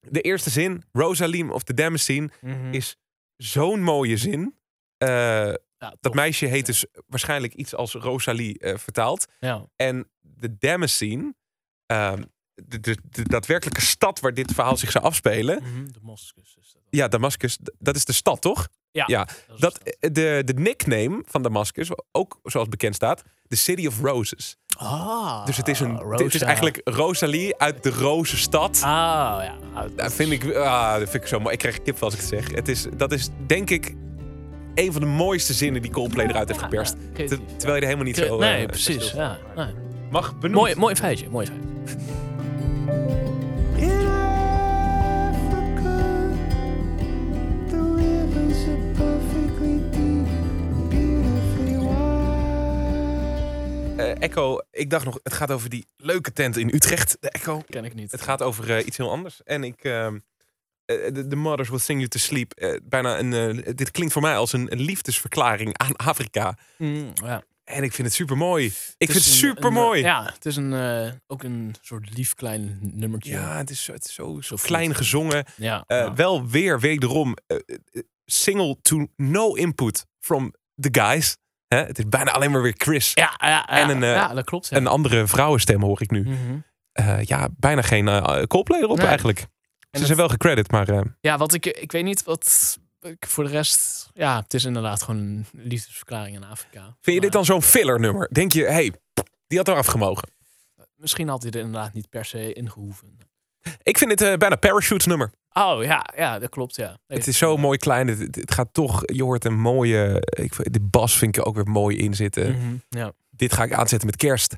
De eerste zin, Rosalim of the Damascene, Mhm. is zo'n mooie zin. Eh, dat meisje heet dus waarschijnlijk iets als Rosalie eh, vertaald. Ja. En de Damascene, ehm, de, de, de daadwerkelijke stad waar dit verhaal zich zou afspelen. Mhm, De Damascus is dat. Ja, Damascus, dat is de stad, toch? Ja, Dat, het. de, de nickname van Damascus, ook zoals bekend staat, The City of Roses. Ah, Dus het is, een, Rosa. het is eigenlijk Rosalie uit de Rozenstad. Ah, ja. Ah, Dat vind ik, ah, dat vind ik zo mooi. Ik krijg kip als ik het zeg. Het is, dat is denk ik een van de mooiste zinnen die Coldplay eruit heeft geperst. ja, Ter- creatief, terwijl je er helemaal niet zo... nee, eh, precies. nee. Mag benoemd. Mooi, mooi feitje, mooi feitje. Eh, Echo, ik dacht nog, het gaat over die leuke tent in Utrecht. De Echo. Ken ik niet. Het gaat over eh, iets heel anders. En ik... ehm, eh, The Mothers Will Sing You To Sleep. eh, bijna een... eh, dit klinkt voor mij als een, een liefdesverklaring aan Afrika. Mm, ja. En ik vind het super mooi. Ik vind het super mooi. eh, Ja, het is een, eh, ook een soort lief klein nummertje. Ja, het is, zo- het is zo, zo klein gezongen. ja, Eh, ja. Wel weer, wederom, eh, eh, single to no input from the guys. Hè? Het is bijna alleen maar weer Chris. Ja, ja, ja, En een, eh, ja, dat klopt. Ja. Een andere vrouwenstem hoor ik nu. Mhm. Eh, ja, bijna geen eh Coldplay erop Nee. eigenlijk. Ze het- zijn wel gecredit, maar Ja, wat ik, ik weet niet wat ik voor de rest. Ja, het is inderdaad gewoon een liefdesverklaring in Afrika. vind je dit dan zo'n filler nummer? Denk je, hey, die had eraf gemogen. Misschien had hij er inderdaad niet per se in gehoeven. Ik vind dit eh, bijna Parachutes nummer. Oh ja, ja, dat klopt. Ja. Nee, Het is zo mooi klein. Het, het- het gaat toch, je hoort een mooie, ik, de bas vind ik er ook weer mooi in zitten. Mhm, ja. Dit ga ik aanzetten met kerst.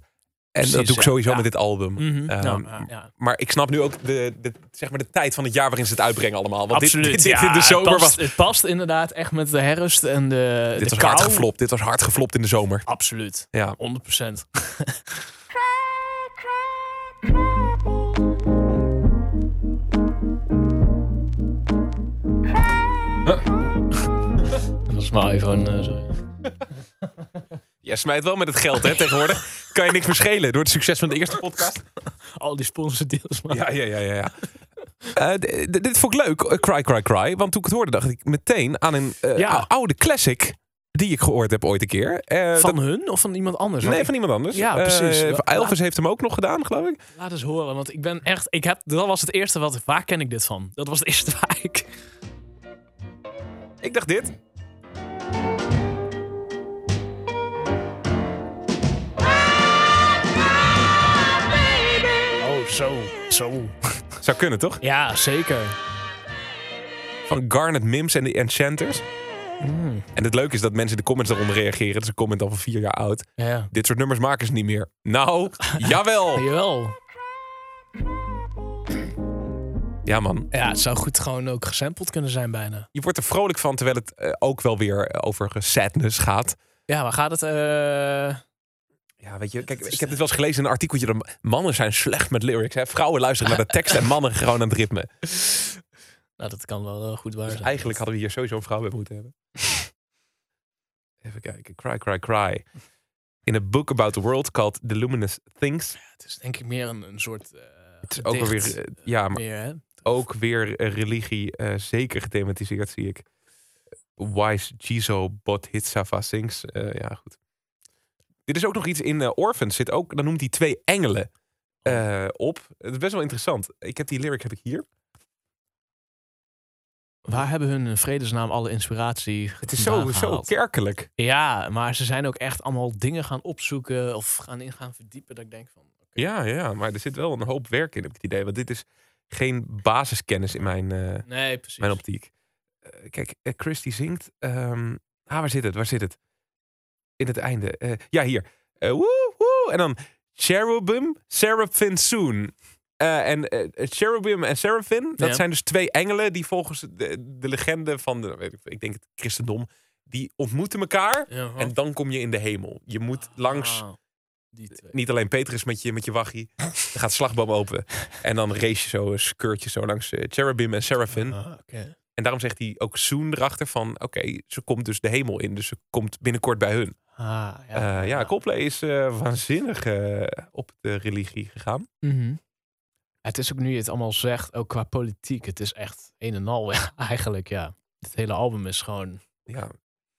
En dat doe ik sowieso Ja. met dit album. Mhm, Ehm, nou, ja. Maar ik snap nu ook de, de, zeg maar de tijd van het jaar waarin ze het uitbrengen allemaal. Want Absoluut. dit, dit, in de zomer het was... past, Het past inderdaad echt met de herfst en de, Dit de was kou. hard geflopt. Dit was hard geflopt in de zomer. Absoluut. Ja. 100 Dat was mijn iPhone. eh, sorry. Jij smijt wel met het geld, hè, tegenwoordig. Kan je niks meer schelen door het succes van de eerste podcast. Al die sponsordeals. Maar... Ja, ja, ja, ja. ja. Eh, dit vond ik leuk, eh, Cry Cry Cry. Want toen ik het hoorde, dacht ik meteen aan een Ja. oude classic die ik gehoord heb ooit een keer. Van dat- hun of van iemand anders? nee, van iemand anders. Ja, precies. Elvis heeft hem ook nog gedaan, geloof ik. Laat eens horen, want ik ben echt. Ik heb, dat was het eerste wat. Waar ken ik dit van? Dat was het eerste waar ik. Ik dacht dit. Oh, zo. Zo. Zou kunnen, toch? Ja, zeker. Van Garnet Mims en de Enchanters. Mm, En het leuke is dat mensen in de comments daaronder reageren. Dat is een comment al van vier jaar oud. ja. Dit soort nummers maken ze niet meer. Nou, jawel. Jawel. Ja man, Ja, het zou goed gewoon ook gesampled kunnen zijn bijna. je wordt er vrolijk van terwijl het eh, ook wel weer eh, over sadness gaat. Ja, waar gaat het? eh, Ja, weet je, kijk, ik heb dit wel eens gelezen in een artikeltje. Dat mannen zijn slecht met lyrics. Hè? Vrouwen luisteren naar de tekst en mannen gewoon aan het ritme. Nou, dat kan wel goed waar Dus zijn. eigenlijk hadden we hier sowieso een vrouw bij moeten hebben. Even kijken. Cry, cry, cry. In a book about the world called The Luminous Things. Het is denk ik meer een, een soort. Het is ook wel gedicht, weer, eh, ja, maar meer, hè? Ook weer eh, religie eh, zeker gethematiseerd, zie ik. Wise Jizo Bot Hitsava Sings. Eh, ja, goed. Dit is ook nog iets in Orphans. Zit ook, dan noemt hij twee engelen eh, op. Het is best wel interessant. Ik heb die lyric heb ik hier. Waar hebben hun in vredesnaam alle inspiratie Het is zo, zo kerkelijk. Ja, maar ze zijn ook echt allemaal dingen gaan opzoeken of gaan in gaan verdiepen. Dat ik denk van. ja, ja, maar er zit wel een hoop werk in, heb ik het idee. Want dit is geen basiskennis in mijn, eh, Nee, precies. mijn optiek. Eh, kijk, eh, Chris die zingt. ehm, ah, waar zit het? Waar zit het? In het einde. Ja, hier. Woe, woe. En dan Cherubim, Seraphim Soon. En Cherubim en Seraphim, dat Ja. zijn dus twee engelen die volgens de, de legende van de, weet ik, ik denk het christendom, die ontmoeten elkaar Ja, en dan kom je in de hemel. Je moet langs Ah, die twee. niet alleen Petrus met je, met je. Dan gaat slagboom open. En dan race je zo een skeurtje zo langs eh, Cherubim en Seraphim. Ah. En daarom zegt hij ook Soon erachter van... Oké, ze komt dus de hemel in. Dus ze komt binnenkort bij hun. Ah, ja. Ja, ja Coldplay is eh, waanzinnig eh, op de religie gegaan. Mhm. Het is ook nu je het allemaal zegt, ook qua politiek. Het is echt een en al ja, eigenlijk, ja. Het hele album is gewoon... Ja.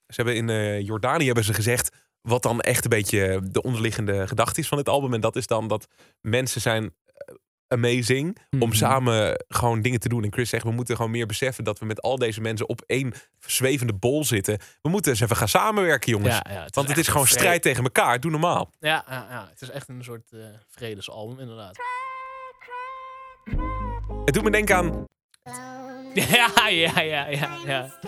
Ze hebben in eh, Jordanië hebben ze gezegd... wat dan echt een beetje de onderliggende gedachte is van dit album. En dat is dan dat mensen zijn... eh, amazing om Mhm. samen gewoon dingen te doen. En Chris zegt, we moeten gewoon meer beseffen dat we met al deze mensen op één zwevende bol zitten. We moeten eens even gaan samenwerken, jongens. Ja, ja, Want het is gewoon strijd tegen elkaar. Doe normaal. Ja, ja, ja, het is echt een soort eh, vredesalbum, inderdaad. Het doet me denken aan Ja, ja, ja, ja, ja.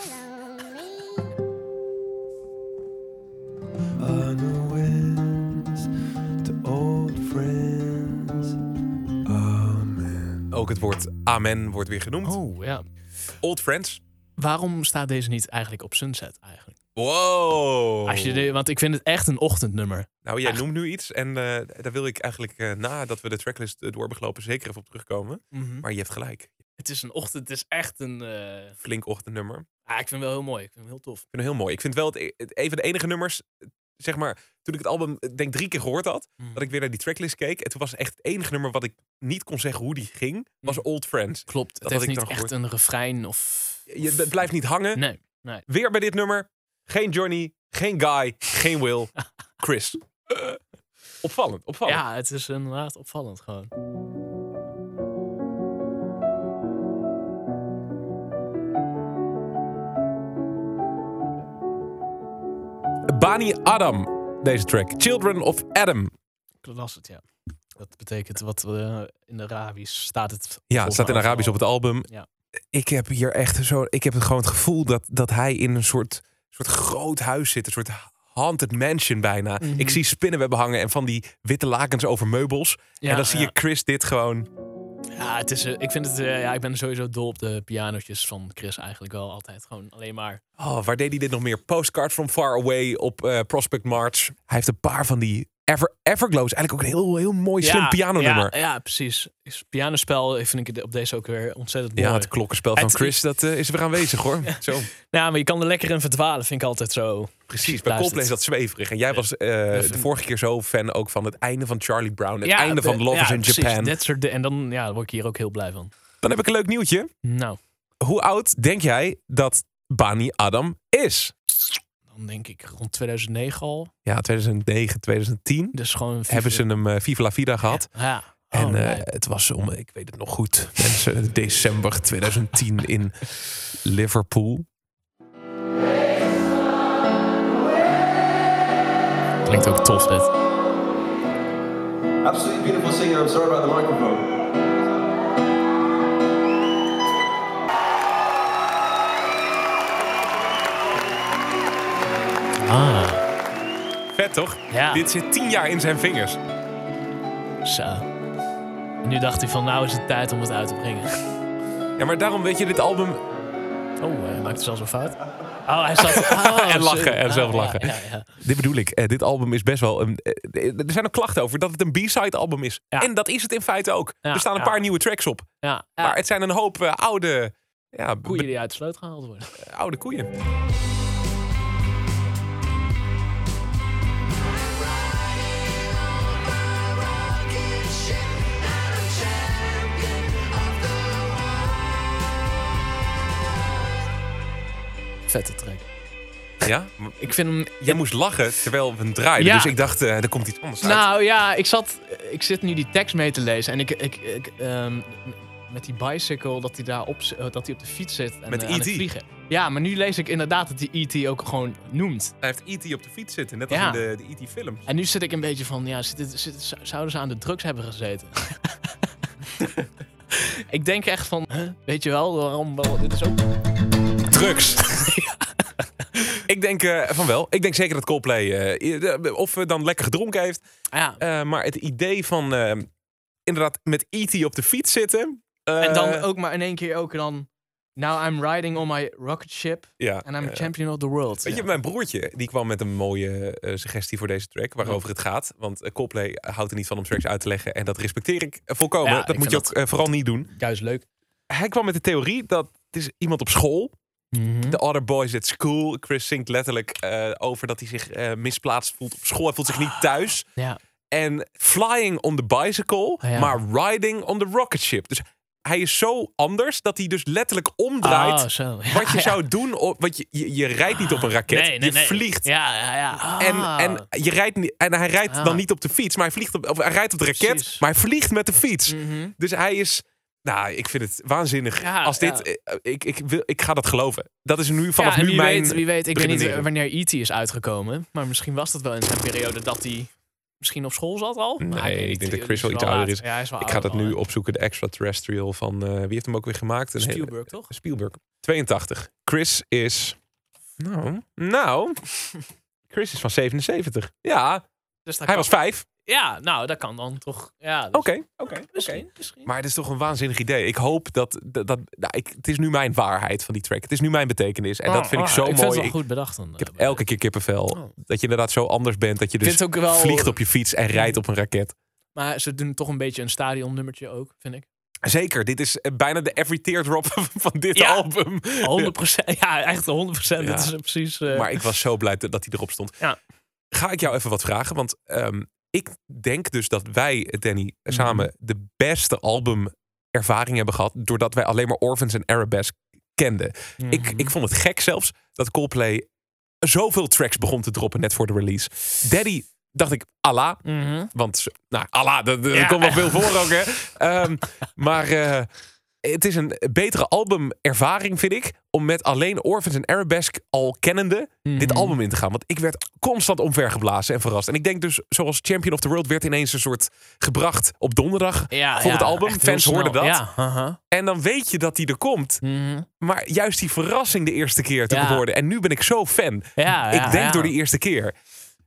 Het woord amen wordt weer genoemd. Oh, ja. Old friends. Waarom staat deze niet eigenlijk op Sunset eigenlijk? Wow. Als je de, want ik vind het echt een ochtendnummer. Nou, jij noemt nu iets en eh, daar wil ik eigenlijk eh, nadat we de tracklist eh, door hebben gelopen zeker even op terugkomen. Maar je hebt gelijk. Het is een ochtend, het is echt een... Flink ochtendnummer. ah, ik vind het wel heel mooi, ik vind het heel tof. Ik vind het heel mooi. Ik vind wel het, e- het een van de enige nummers, zeg maar, toen ik het album eh, denk drie keer gehoord had, Mhm. dat ik weer naar die tracklist keek. En toen was echt het enige nummer wat ik niet kon zeggen hoe die ging, was Mhm. Old Friends. Klopt, Dat het had heeft ik niet echt een refrein of... Je, het blijft niet hangen. Nee, nee. Weer bij dit nummer, geen Johnny, geen Guy, geen Will, Chris. Opvallend, opvallend. Ja, het is inderdaad opvallend gewoon. Bani Adam, deze track. Children of Adam. Dat was het, ja. Dat betekent wat eh, in de Arabisch staat het. Ja, het staat in Arabisch op het album. Ja. Ik heb hier echt zo. Ik heb gewoon het gevoel dat, dat hij in een soort, soort groot huis zit. Een soort haunted mansion bijna. Mhm. Ik zie spinnenwebben hangen en van die witte lakens over meubels. Ja, en dan zie ja. je Chris dit gewoon. Ja, het is, eh, ik vind het, eh, ja, ik ben sowieso dol op de pianotjes van Chris eigenlijk wel altijd. Gewoon alleen maar. Oh, waar deed hij dit nog meer? Postcard from Far Away op eh, Prospect March. Hij heeft een paar van die Ever, Everglow. Is eigenlijk ook een heel, heel mooi, slim ja, pianonummer. Ja, ja, precies. Is pianospel vind ik op deze ook weer ontzettend mooi. Ja, het klokkenspel van Het- Chris, dat eh, is weer aanwezig hoor. Zo. Ja, maar je kan er lekker in verdwalen, vind ik altijd zo. Precies, bij. Coldplay is dat zweverig. En jij was eh, de vorige keer zo fan ook van het einde van Charlie Brown. Het Ja, einde van de- Love ja, is in precies, Japan. Dat soort, en dan ja, daar word ik hier ook heel blij van. Dan heb ik een leuk nieuwtje. Nou, Hoe oud denk jij dat Bani Adam is? Dan denk ik rond 2009 al. Ja, 2009, 2010 Dus gewoon... hebben ze hem eh, Viva la Vida gehad. Ja. En Oh, eh, het was om, ik weet het nog goed, mensen, december 2010 in Liverpool. Klinkt ook tof dit. Absolutely beautiful singer. I'm sorry about the microphone. Ah, Vet toch? Ja. Dit zit tien jaar in zijn vingers. zo. En nu dacht hij van, nou is het tijd om het uit te brengen. Ja, maar daarom weet je, dit album Oh, hij maakte zelfs een fout. Oh, hij zat... Oh, En lachen, en zelf Ah, lachen. Ja, ja, ja. Dit bedoel ik. Eh, dit album is best wel een. eh, er zijn ook klachten over dat het een B-side album is. En dat is het in feite ook. Er staan een paar nieuwe tracks op. Maar het zijn een hoop eh, oude. Ja, koeien die uit de sloot gehaald worden. oude koeien. Vette track. Ja? Ik vind hem... Jij moest lachen terwijl we hem draaiden. Ja. Dus ik dacht, eh, er komt iets anders uit. Nou ja, ik, zat, ik zit nu die tekst mee te lezen. En ik, ik, ik, ehm, met die bicycle, dat hij daar op, eh, dat hij op de fiets zit en Met eh, aan het E.T.. vliegen. Ja, maar nu lees ik inderdaad dat die E.T. ook gewoon noemt. Hij heeft E.T. op de fiets zitten. Net als Ja. in de, de E.T. film. En nu zit ik een beetje van, ja, zit, zit, zou- zouden ze aan de drugs hebben gezeten? ik denk echt van, huh, weet je wel, waarom wel, dit is ook... Drugs. ik denk eh, van wel. Ik denk zeker dat Coldplay eh, eh, of eh, dan lekker gedronken heeft. Ja, Eh, maar het idee van eh, inderdaad met E.T. op de fiets zitten. eh, en dan ook maar in één keer ook dan... Now I'm riding on my rocket ship ja, and I'm a champion of the world. Weet je, Ja. mijn broertje die kwam met een mooie suggestie voor deze track, waarover het gaat. Want uh, Coldplay houdt er niet van om tracks uit te leggen. En dat respecteer ik volkomen. Ja, dat ik moet je ook vooral niet doen. Juist leuk. Hij kwam met de theorie dat het is iemand op school. Mhm. The other boys at school. Chris zingt letterlijk eh, over dat hij zich eh, misplaatst voelt op school. Hij voelt zich niet thuis. Ja. En flying on the bicycle, Ja. maar riding on the rocket ship. Dus hij is zo anders dat hij dus letterlijk omdraait. Oh, zo. Ja, wat je ja. zou doen, op, want je, je, je rijdt niet op een raket, Nee, nee, je nee. vliegt. Ja, ja, ja. En, Ah. en, je rijdt, niet- en hij rijdt Ah. dan niet op de fiets, maar hij, vliegt op, of hij rijdt op de raket, Precies. maar hij vliegt met de fiets. Mhm. Dus hij is. Nou, ik vind het waanzinnig. Ja, Als dit, ja. eh, ik, ik, wil, ik ga dat geloven. Dat is nu vanaf ja, nu wie mijn. Weet, wie weet, ik weet niet wanneer E.T. is uitgekomen. Maar misschien was dat wel in zijn periode dat hij misschien op school zat al. Nee, ik denk dat Chris wel iets ouder is. Ja, ik ga dat nu opzoeken. De extraterrestrial van. eh, wie heeft hem ook weer gemaakt? Een hele- Spielberg, toch? Spielberg. 82. Chris is. Nou. Nou. Chris is van 77. Ja, Dus hij kan- was vijf. Ja, nou, dat kan dan toch. Ja, dus Oké, oké, oké. Misschien, misschien. Maar het is toch een waanzinnig idee. Ik hoop dat. dat, dat nou, ik, het is nu mijn waarheid van die track. Het is nu mijn betekenis. En dat vind ik zo Oh, ik mooi. Vind het wel goed bedacht dan. Ik heb elke keer kippenvel. Oh. Dat je inderdaad zo anders bent. Dat je dus ook wel... vliegt op je fiets en rijdt op een raket. Maar ze doen toch een beetje een stadionnummertje ook, vind ik. Zeker, dit is eh, bijna de every teardrop van dit Ja. album. 100%. Ja, echt 100%. Ja. Dit is precies... eh, Maar ik was zo blij dat dat hij erop stond. Ja. Ga ik jou even wat vragen? Want ehm, ik denk dus dat wij, Danny, Mhm. samen de beste albumervaring hebben gehad. Doordat wij alleen maar Orphans en Arabesque kenden. ik, mhm. ik vond het gek zelfs dat Coldplay zoveel tracks begon te droppen net voor de release. Daddy dacht ik, Allah. Mhm. Want, nou, Allah, dat, dat Ja. komt wel veel voor ook, hè. Ehm, maar eh, het is een betere albumervaring, vind ik, om met alleen Orphans en Arabesque al kennende dit Mhm. album in te gaan. Want ik werd constant omvergeblazen en verrast. En ik denk dus, zoals Champion of the World werd ineens een soort gebracht op donderdag Ja, voor ja, het album. Fans hoorden dat. Ja. En dan weet je dat die er komt. Mhm. Maar juist die verrassing de eerste keer te Ja. hoorden. En nu ben ik zo fan. Ik denk door die eerste keer.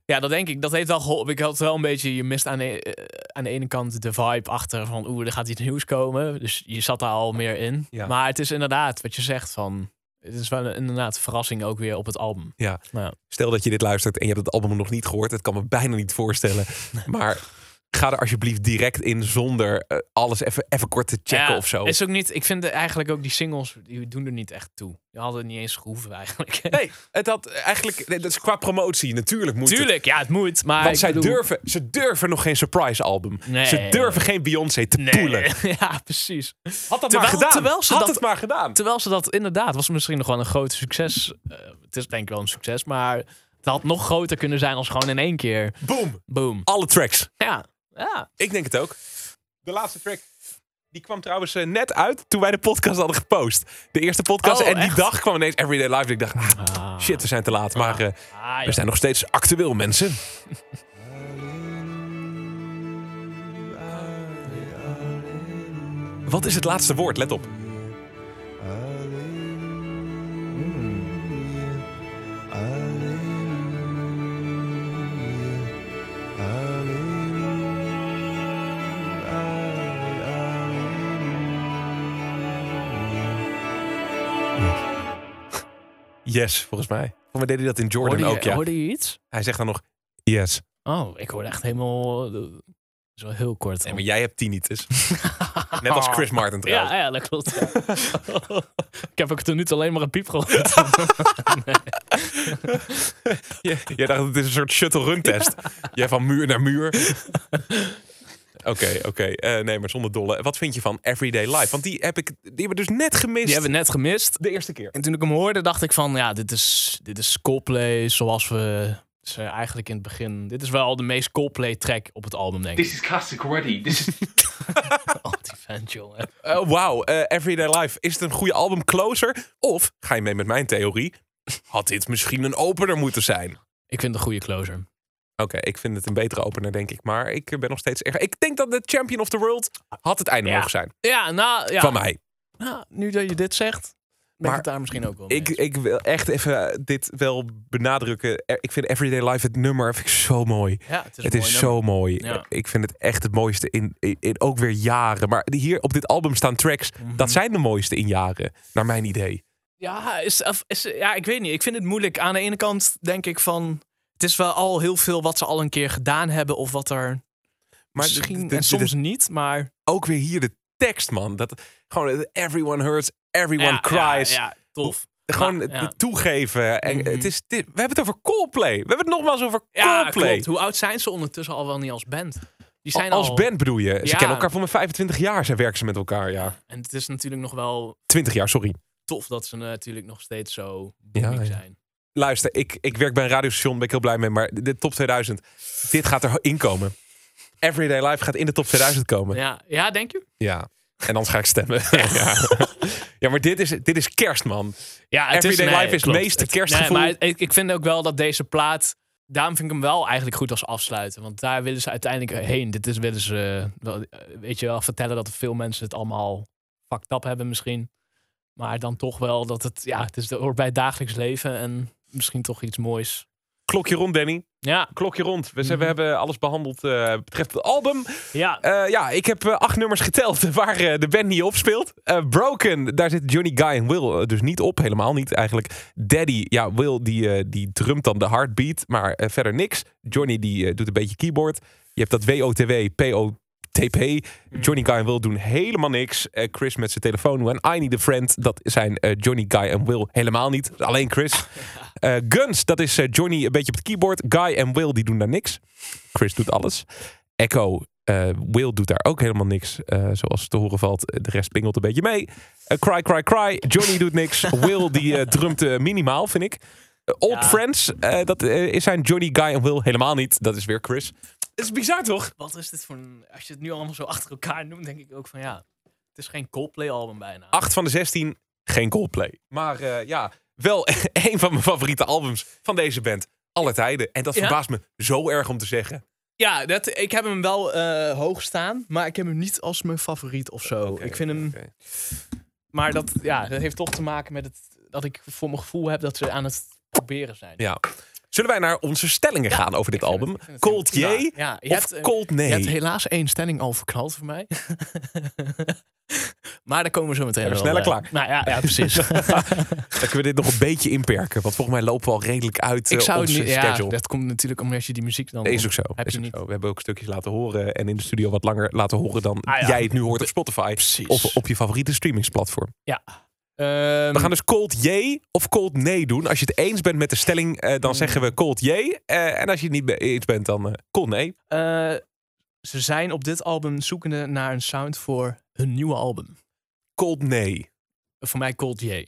Ja, dat denk ik. Dat heeft wel geholpen. Ik had wel een beetje, je mist aan de, eh, aan de ene kant de vibe achter van oeh, er gaat iets nieuws komen. Dus je zat daar al meer in. Ja. Maar het is inderdaad wat je zegt van, het is wel een- inderdaad een verrassing ook weer op het album. Ja. Nou, Stel dat je dit luistert en je hebt het album nog niet gehoord. Dat kan me bijna niet voorstellen. Maar ga er alsjeblieft direct in zonder eh, alles even, even kort te checken ja, of zo. Is ook niet, ik vind eigenlijk ook die singles, die doen er niet echt toe. Die hadden het niet eens gehoeven eigenlijk. Nee, het had eigenlijk, dat is qua promotie natuurlijk moet het. Tuurlijk, ja, het moet. Maar Want zij bedoel- durven, ze durven nog geen surprise album. Nee. Ze durven geen Beyoncé te Nee, poelen. ja, precies. Had dat maar Terwijl- gedaan. terwijl ze Had dat- het maar gedaan. Terwijl ze dat inderdaad was misschien nog wel een groot succes. Eh, het is denk ik wel een succes, maar het had nog groter kunnen zijn als gewoon in één keer. Boom. Boom. Alle tracks. Ja, ja. Ik denk het ook. De laatste track. Die kwam trouwens eh, net uit toen wij de podcast hadden gepost. De eerste podcast. Oh, en die echt? dag kwam ineens Everyday Live. Ik dacht, ah, Ah. shit, we zijn te laat. Maar eh, Ah, ja. we zijn nog steeds actueel, mensen. Wat is het laatste woord? Let op. Yes, volgens mij. Volgens mij deed hij dat in Jordan hoorde, je, ook, ja. hoorde je iets? Hij zegt dan nog, yes. Oh, ik hoorde echt helemaal... eh, Zo heel kort. Nee, maar jij hebt tinnitus. Net als Chris Martin trouwens. Ja, ja, dat klopt. ja. ik heb ook tot nu toe alleen maar een piep gehoord. Ja, jij dacht het is een soort shuttle run test. Jij van muur naar muur. Oké, oké. Eh, nee, maar zonder dolle. Wat vind je van Everyday Life? Want die heb ik, die hebben we dus net gemist. Die hebben we net gemist. de eerste keer. En toen ik hem hoorde, dacht ik van, ja, dit is, dit is Coldplay zoals we ze eigenlijk in het begin... Dit is wel de meest Coldplay track op het album, denk ik. This is classic already. This is Anti-fan, jongen. Eh, Wauw, eh, Everyday Life. Is het een goede album closer? Of, ga je mee met mijn theorie, had dit misschien een opener moeten zijn? Ik vind het een goede closer. Oké, ik vind het een betere opener, denk ik. Maar ik ben nog steeds erg. Ik denk dat de Champion of the World had het einde Ja. mogen zijn. Ja, nou, ja. Van mij. Nou, nu dat je dit zegt, ben Maar ik het daar misschien ook wel mee Ik, ik wil echt even dit wel benadrukken. Ik vind Everyday Life, het nummer, vind ik zo mooi. ja, het is, Het zo mooi. Ja. Ik vind het echt het mooiste in, in, in ook weer jaren. Maar hier op dit album staan tracks. Mhm. Dat zijn de mooiste in jaren, naar mijn idee. Ja, is, is, ja, ik weet niet. Ik vind het moeilijk. Aan de ene kant denk ik van... Het is wel al heel veel wat ze al een keer gedaan hebben. Of wat er Maar misschien... de- de- en de- soms niet, maar... ook weer hier de tekst, man. Dat gewoon het everyone hurts, everyone ja, cries. Ja, ja, tof. Gewoon ja. toegeven. En Mhm. het is dit, we hebben het over Coldplay. We hebben het nogmaals over Coldplay. klopt. Hoe oud zijn ze ondertussen al wel niet als band? Die zijn Als al, band bedoel je? Ze kennen elkaar voor mijn 25 jaar. Zijn werken ze met elkaar, ja. En het is natuurlijk nog wel 20 jaar, sorry. tof dat ze natuurlijk nog steeds zo booming ja. zijn. Luister, ik, ik werk bij een radiostation, daar ben ik heel blij mee. Maar de top 2000, dit gaat erin komen. Everyday Life gaat in de top 2000 komen. Ja, ja denk je? Ja. En anders ga ik stemmen. Ja, ja maar dit is, dit is kerst, man. Ja, Everyday Life is het meeste kerstgevoel. Nee, maar ik, ik vind ook wel dat deze plaat... Daarom vind ik hem wel eigenlijk goed als afsluiten. Want daar willen ze uiteindelijk heen. Dit is willen ze, wel, weet je wel, vertellen dat veel mensen het allemaal fucked up hebben misschien. Maar dan toch wel dat het, ja, het is, het hoort bij het dagelijks leven. En misschien toch iets moois. Klokje rond, Danny. Ja, Klokje rond. We, Mhm. we hebben alles behandeld eh, betreft het album. ja. Eh, ja, ik heb eh, acht nummers geteld waar de band niet op speelt. Broken, daar zit Johnny Guy en Will dus niet op. Helemaal niet eigenlijk. Daddy, ja, Will die, die drumt dan de heartbeat, maar verder niks. Johnny die doet een beetje keyboard. Je hebt dat WOTW, POTP. Johnny Guy en Will doen helemaal niks. Chris met zijn telefoon. When I Need a Friend, dat zijn Johnny Guy en Will helemaal niet. Alleen Chris. Eh, Guns, dat is eh, Johnny een beetje op het keyboard. Guy en Will, die doen daar niks. Chris doet alles. Echo, eh, Will doet daar ook helemaal niks. zoals te horen valt. De rest pingelt een beetje mee. Cry, cry, cry. Johnny doet niks. Will, die drumt minimaal, vind ik. Old Ja. Friends, dat eh, zijn Johnny, Guy en Will helemaal niet. Dat is weer Chris. Het is bizar, toch? Wat is dit voor een... Als je het nu allemaal zo achter elkaar noemt, denk ik ook van ja... Het is geen Coldplay-album bijna. 8 van de 16, geen Coldplay. Maar ja, wel een van mijn favoriete albums van deze band. Alle tijden. En dat Ja? verbaast me zo erg om te zeggen. Ja, dat, ik heb hem wel eh, hoog staan, maar ik heb hem niet als mijn favoriet of zo. Ik vind hem, maar dat, ja, dat heeft toch te maken met het, dat ik voor mijn gevoel heb dat ze aan het proberen zijn. Ja. Zullen wij naar onze stellingen gaan over dit album? Cold. J Ja, je of hebt, Cold Nee? Je hebt helaas één stelling al verknald voor mij. maar daar komen we zo meteen Ja, wel, sneller eh, klaar. Nou ja, ja precies. Dan kunnen we dit nog een beetje inperken. Want volgens mij lopen we al redelijk uit ik eh, zou het onze niet, ja, schedule. dat komt natuurlijk omdat je die muziek dan... Is ook zo. Heb is je ook niet. zo. We hebben ook stukjes laten horen en in de studio wat langer laten horen dan Ah, ja. jij het nu hoort op Spotify. Precies. Of op je favoriete streamingsplatform. Ehm, We gaan dus cold J of cold nee doen. Als je het eens bent met de stelling, eh, dan Mm. zeggen we cold J. Eh, en als je het niet eens bent, dan eh, cold nee. Eh, ze zijn op dit album zoekende naar een sound voor hun nieuwe album. Cold nee. Voor mij Cold J.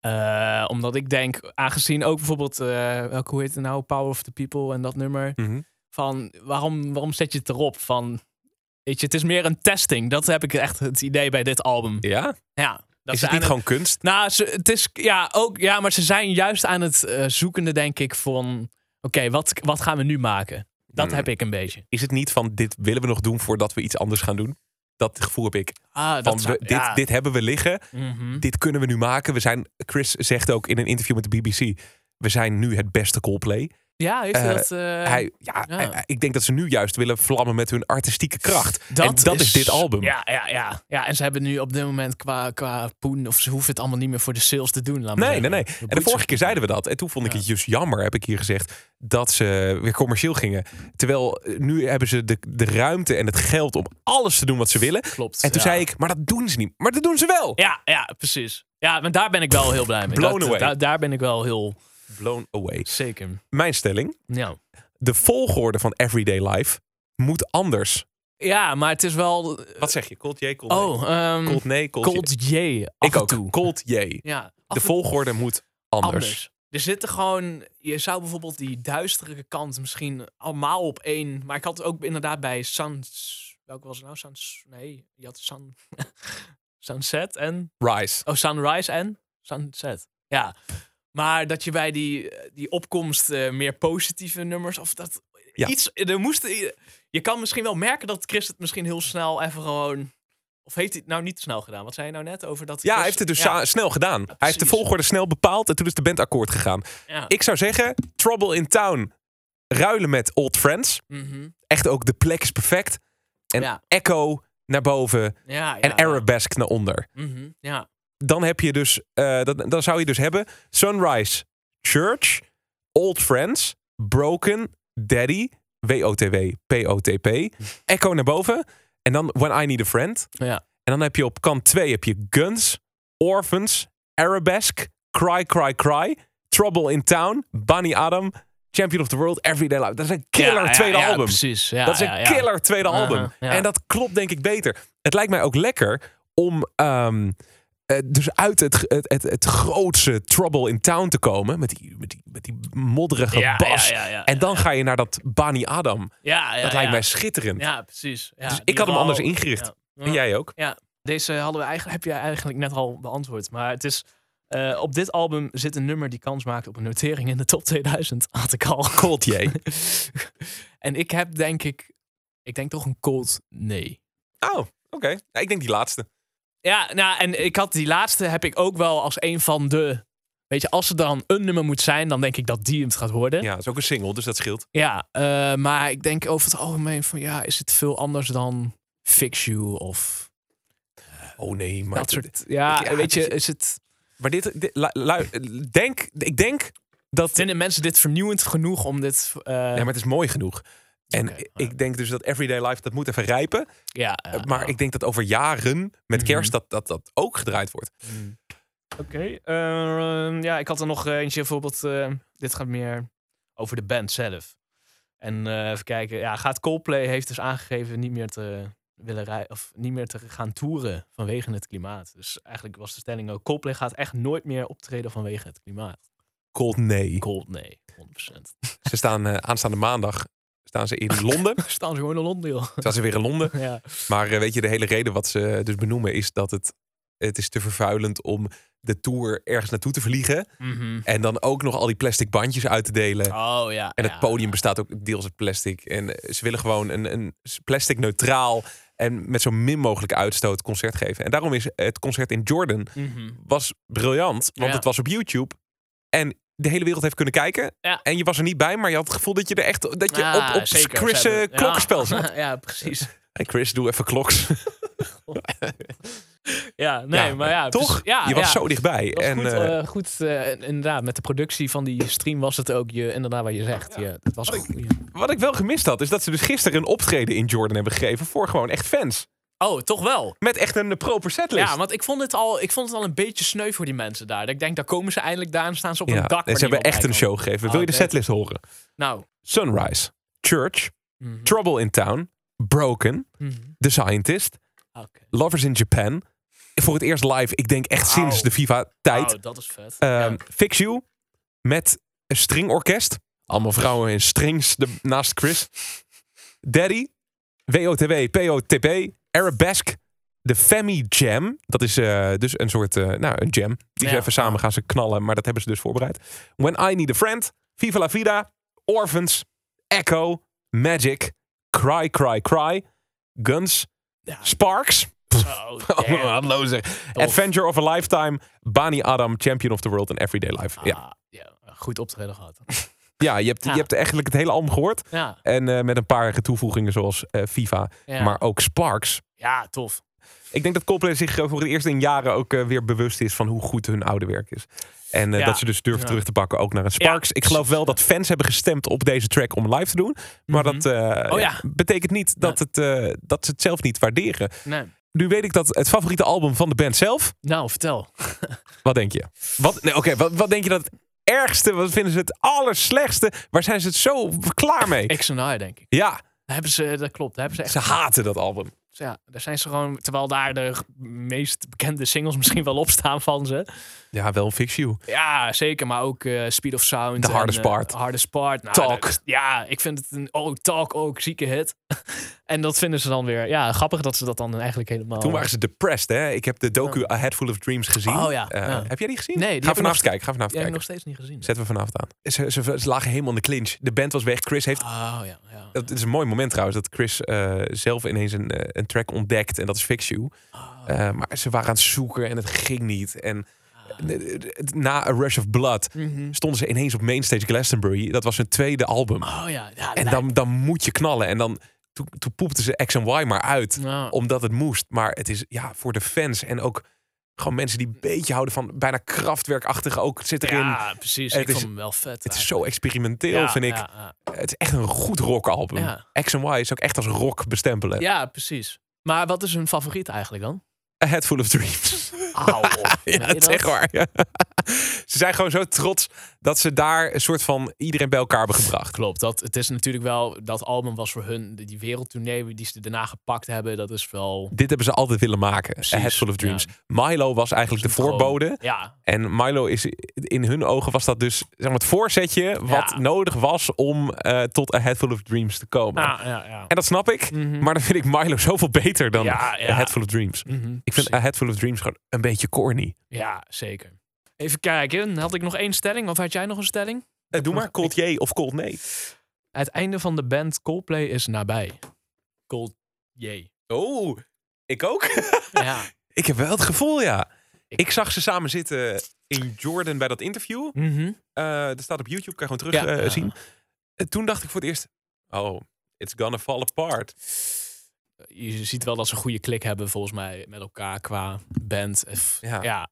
Eh, omdat ik denk, aangezien ook bijvoorbeeld, eh welke hoe heet het nou, Power of the People en dat nummer, Mhm. van waarom, waarom zet je het erop? Van, weet je, het is meer een testing. Dat heb ik echt het idee bij dit album. Ja? Ja, dat is het niet gewoon kunst? Nou, ze, het is ja ook ja, maar ze zijn juist aan het eh, zoekende, denk ik, van oké, wat, wat gaan we nu maken? Dat Hmm. heb ik een beetje. Is het niet van dit willen we nog doen voordat we iets anders gaan doen? Dat gevoel heb ik. Ah, Van, dat zou- we- dit, ja. dit hebben we liggen. Mhm. Dit kunnen we nu maken. We zijn, Chris zegt ook in een interview met de BBC. We zijn nu het beste Coldplay. Ja, heeft Eh, hij dat? eh, hij, ja, ja. hij- ik denk dat ze nu juist willen vlammen met hun artistieke kracht. dat en dat is, dit album. Ja, ja, ja, ja. En ze hebben nu op dit moment qua, qua poen, of ze hoeven het allemaal niet meer voor de sales te doen. Laat Nee, nee, nee. Dat En de vorige keer zeiden we dat. En toen vond ik het juist jammer, heb ik hier gezegd, dat ze weer commercieel gingen. Terwijl eh, nu hebben ze de, de ruimte en het geld om alles te doen wat ze willen. Klopt. En toen zei ik, maar dat doen ze niet. Maar dat doen ze wel. Ja, ja, precies. Ja, maar daar ben ik wel heel blij mee. Blown Dat- away. Daar, daar ben ik wel heel Blown away. zeker. Mijn stelling, Ja. de volgorde van Everyday Life moet anders. ja, maar het is wel... Wat zeg je? Cold J, Cold Oh, nee? ehm, Cold nee, Cold, Cold J. Ik ook. toe. Cold J. Ja, De volgorde moet anders. anders. Er zitten gewoon, je zou bijvoorbeeld die duistere kant misschien allemaal op één, maar ik had het ook inderdaad bij Suns, welke was het nou? Suns, nee, je had Sun, Sunset en, Rise. oh Sunrise en Sunset. Ja, maar dat je bij die, die opkomst eh, meer positieve nummers, of dat Ja. iets, er moest, je kan misschien wel merken dat Chris het misschien heel snel even gewoon, of heeft hij het nou niet snel gedaan? Wat zei je nou net over dat? Ja, hij heeft het dus ja, snel gedaan. hij heeft de volgorde snel bepaald en toen is de band akkoord gegaan. Ik zou zeggen, Trouble in Town ruilen met Old Friends. Mhm. Echt ook, de plek is perfect. En. Echo naar boven en Arabesque naar onder. Mhm, ja. Dan heb je dus, eh, dat, dan zou je dus hebben Sunrise, Church, Old Friends, Broken, Daddy, WOTW, POTP, Echo naar boven. En dan When I Need a Friend. Ja. En dan heb je op kant 2 heb je Guns, Orphans, Arabesque, Cry Cry Cry, Trouble in Town, Bunny Adam, Champion of the World, Everyday Life. Dat is een killer Ja, ja, tweede ja, album. precies. Ja, dat is een killer tweede Uh-huh, album. En dat klopt denk ik beter. Het lijkt mij ook lekker om ehm, eh, dus uit het, het, het, het grootste Trouble in Town te komen. Met die, met die, met die modderige Ja, bas. ja, ja, ja, en dan ga je naar dat Bani Adam. Ja, ja, dat lijkt mij schitterend. Ja, precies. Ja, Dus ik had hem anders ingericht. En jij ook? Ja, deze hadden we eigenlijk, heb je eigenlijk net al beantwoord. Maar het is, eh, op dit album zit een nummer die kans maakt op een notering in de top 2000. Had ik al. Cold J. en ik heb denk ik, ik denk toch een cold nee. Oh, oké. Ik denk die laatste. Ja, nou, en ik had die laatste heb ik ook wel als een van de. Weet je, als er dan een nummer moet zijn, dan denk ik dat die het gaat worden. Ja, dat is ook een single, dus dat scheelt. Ja, eh, maar ik denk over het algemeen van ja, is het veel anders dan Fix You of Oh nee, maar... dat soort. Ja, ja, weet je, het is het. Maar dit, dit lu- lu- denk, ik denk dat... Vinden mensen dit vernieuwend genoeg om dit. eh, Ja, maar het is mooi genoeg. En ik denk dus dat Everyday Life, dat moet even rijpen. ja, ja, maar ja. ik denk dat over jaren, met Mhm. kerst, dat, dat dat ook gedraaid wordt. Oké. ehm, ja, ik had er nog eh, eentje bijvoorbeeld. eh, dit gaat meer over de band zelf. En eh, even kijken. Ja, gaat Coldplay heeft dus aangegeven niet meer te willen rijden of niet meer te gaan toeren vanwege het klimaat. Dus eigenlijk was de stelling ook: Coldplay gaat echt nooit meer optreden vanwege het klimaat. Cold nee. Cold, nee, 100%. Ze staan eh, aanstaande maandag staan ze in Londen. Staan ze gewoon in Londen, joh. staan ze weer in Londen. Ja. Maar eh, weet je, de hele reden wat ze dus benoemen is dat het, het is te vervuilend om de tour ergens naartoe te vliegen. Mhm. En dan ook nog al die plastic bandjes uit te delen. Oh ja. En het ja. podium bestaat ook deels uit plastic. En eh, ze willen gewoon een, een plastic neutraal en met zo min mogelijk uitstoot concert geven. En daarom is het concert in Jordan Mhm. was briljant, want het was op YouTube. En de hele wereld heeft kunnen kijken. Ja. En je was er niet bij, maar je had het gevoel dat je er echt dat je op, op zeker. Chris hebben- klokkenspel ja. zat. ja, precies. Hey Chris, doe even kloks. Ja, nee, Ja, maar ja. toch? precies. Ja, je was ja. zo dichtbij. Was en goed, eh, eh, goed inderdaad, met de productie van die stream was het ook je, inderdaad wat je zegt. Ja, was goed. ja. wat ik wel gemist had, is dat ze dus gisteren een optreden in Jordan hebben gegeven voor gewoon echt fans. Oh, toch wel? Met echt een proper setlist. Ja, want ik vond, het al, ik vond het al een beetje sneu voor die mensen daar. Dat Ik denk, daar komen ze eindelijk daar en staan ze op Ja, een dak. en ze hebben echt een show gegeven. Oh, Wil je de setlist horen? Nou. Sunrise, Church, mhm, Trouble in Town, Broken, mhm. The Scientist, Oké. Lovers in Japan. Voor het eerst live, ik denk echt sinds de FIFA-tijd. Oh, dat is vet. Ehm, ja. Fix You met een stringorkest. Allemaal vrouwen in strings de, naast Chris. Daddy, WOTW, POTP, Arabesque, de Femi Jam. Dat is eh, dus een soort, eh, nou, een jam. Die ze even samen gaan ze knallen, maar dat hebben ze dus voorbereid. When I Need a Friend, Viva la Vida, Orphans, Echo, Magic, Cry, Cry, Cry, Guns, Ja. Sparks. Oh, zeg. Adventure of a Lifetime, Bani Adam, Champion of the World en Everyday Life. Ja, Ah, ja, goed optreden gehad. Ja, je, hebt, Ja. je hebt eigenlijk het hele album gehoord. Ja, En eh, met een paar toevoegingen zoals eh, FIFA, ja. maar ook Sparks. ja tof. Ik denk dat Coldplay zich eh, voor het eerst in jaren ook weer bewust is van hoe goed hun oude werk is. En Ja. dat ze dus durven Ja. terug te pakken ook naar een Sparks. Ja, Ik geloof wel dat fans hebben gestemd op deze track om live te doen. Maar Mhm. dat Oh betekent niet dat, het, dat ze het zelf niet waarderen. Nee. Nu weet ik dat het favoriete album van de band zelf. Nou, vertel. Wat denk je? Wat, nee, oké, wat, wat denk je dat het ergste, wat vinden ze het allerslechtste? Waar zijn ze het zo klaar mee? X en I, denk ik. Ja, Daar hebben ze, dat klopt. Daar hebben ze echt ze haten dat album. Ja, daar zijn ze gewoon, terwijl daar de meest bekende singles misschien wel op staan van ze. Ja, wel een Fix You. Ja, zeker, maar ook eh, Speed of Sound. En, Hardest eh, Part. Hardest Part. Nou, Talk. dat ja, ik vind het een, oh, Talk ook, zieke hit. en dat vinden ze dan weer, ja, grappig dat ze dat dan eigenlijk helemaal... Toen waren ze depressed, hè? Ik heb de docu A Head Full of Dreams gezien. Oh ja, Eh, ja. Heb jij die gezien? Nee, die ga vanavond kijken. Ga vanavond Die heb ik kijken. nog steeds niet gezien. Zetten we vanavond aan. Ze, ze, ze lagen helemaal in de clinch. De band was weg. Chris heeft... Oh ja, ja. Het is een mooi moment trouwens dat Chris zelf ineens een, een track ontdekt. En dat is Fix You. Oh. Maar ze waren aan het zoeken en het ging niet. En na A Rush of Blood Mhm. stonden ze ineens op Mainstage Glastonbury. Dat was hun tweede album. Oh ja, ja. En dan, dan moet je knallen. En dan toen, toen poepten ze X en Y maar uit. Omdat het moest. Maar het is ja, voor de fans en ook gewoon mensen die een beetje houden van bijna krachtwerkachtige ook zit erin. Ja, precies. Het ik is- vond hem wel vet. Het is zo experimenteel, Ja, vind ik. Ja, ja. Het is echt een goed rockalbum. Ja. X en Y is ook echt als rock bestempelen. ja, precies. Maar wat is hun favoriet eigenlijk dan? A Head Full of Dreams. Ja, dat is echt waar. ja. Ze zijn gewoon zo trots dat ze daar een soort van iedereen bij elkaar hebben gebracht. Klopt. Dat, het is natuurlijk wel, dat album was voor hun, die wereldtournee die ze daarna gepakt hebben, dat is wel... Dit hebben ze altijd willen maken. Precies, A Head Full of Dreams. ja. Milo was eigenlijk de voorbode. Ja, En Milo is in hun ogen was dat dus zeg maar, het voorzetje wat nodig was om eh, tot A Head Full of Dreams te komen. ja, ja. ja. En dat snap ik. Mhm. Maar dan vind ik Milo zoveel beter dan A. Head Full of Dreams. Mhm, Ik vind. A Head Full of Dreams gewoon een beetje corny. Ja, zeker. Even kijken, had ik nog één stelling of had jij nog een stelling? Eh, doe maar Cold J of Cold Nee. Het einde van de band Coldplay is nabij. Cold J. Oh, ik ook. Ja. ik heb wel het gevoel, ja. Ik- Ik zag ze samen zitten in Jordan bij dat interview. Mhm. Eh dat staat op YouTube, kan je gewoon terug Ja. eh, zien. En toen dacht ik voor het eerst, oh, it's gonna fall apart. Je ziet wel dat ze een goede klik hebben volgens mij met elkaar qua band. Ja. Ja,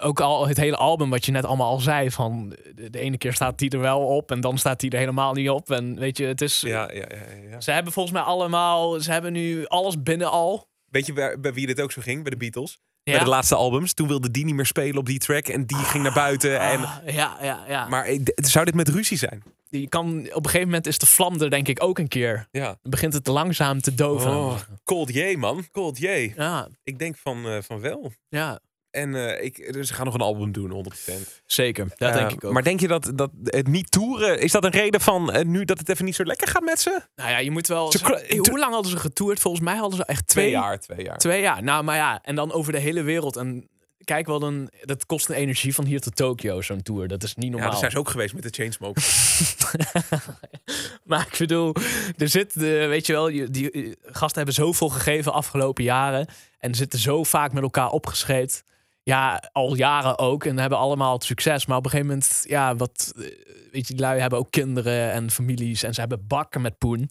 ook al het hele album wat je net allemaal al zei van de, ene keer staat die er wel op en dan staat die er helemaal niet op. En weet je, het is... Ja, ja, ja, ja. Ze hebben volgens mij allemaal, ze hebben nu alles binnen al. Weet je bij, bij wie dit ook zo ging? Bij de Beatles. Ja. Bij de laatste albums. Toen wilde die niet meer spelen op die track. En die ging naar buiten. En, Ah, ja, ja, ja. maar d- zou dit met ruzie zijn? Je kan, op een gegeven moment is de vlam er denk ik ook een keer. Ja. Dan begint het langzaam te doven. Oh, Cold J, man. Cold J. Ja, Ik denk van, eh, van wel. ja, En eh, ik, dus ze gaan nog een album doen, 100%. zeker. Dat Eh, denk ik ook. Maar denk je dat, dat het niet toeren, is dat een reden van nu dat het even niet zo lekker gaat met ze? nou ja, je moet wel... Ze hoe lang hadden ze getoerd? Volgens mij hadden ze echt twee, jaar, twee jaar. Twee jaar. Nou, maar ja, en dan over de hele wereld. En kijk wel, dan, dat kost een energie van hier tot Tokio, zo'n tour. Dat is niet Ja, normaal. daar zijn ze ook geweest met de Chainsmokers. maar ik bedoel, er zit, de, weet je wel, die eh, gasten hebben zoveel gegeven afgelopen jaren. En zitten zo vaak met elkaar opgescheept. Ja, al jaren ook. En hebben allemaal het succes. Maar op een gegeven moment, ja, wat, eh, weet je, die lui hebben ook kinderen en families. En ze hebben bakken met poen.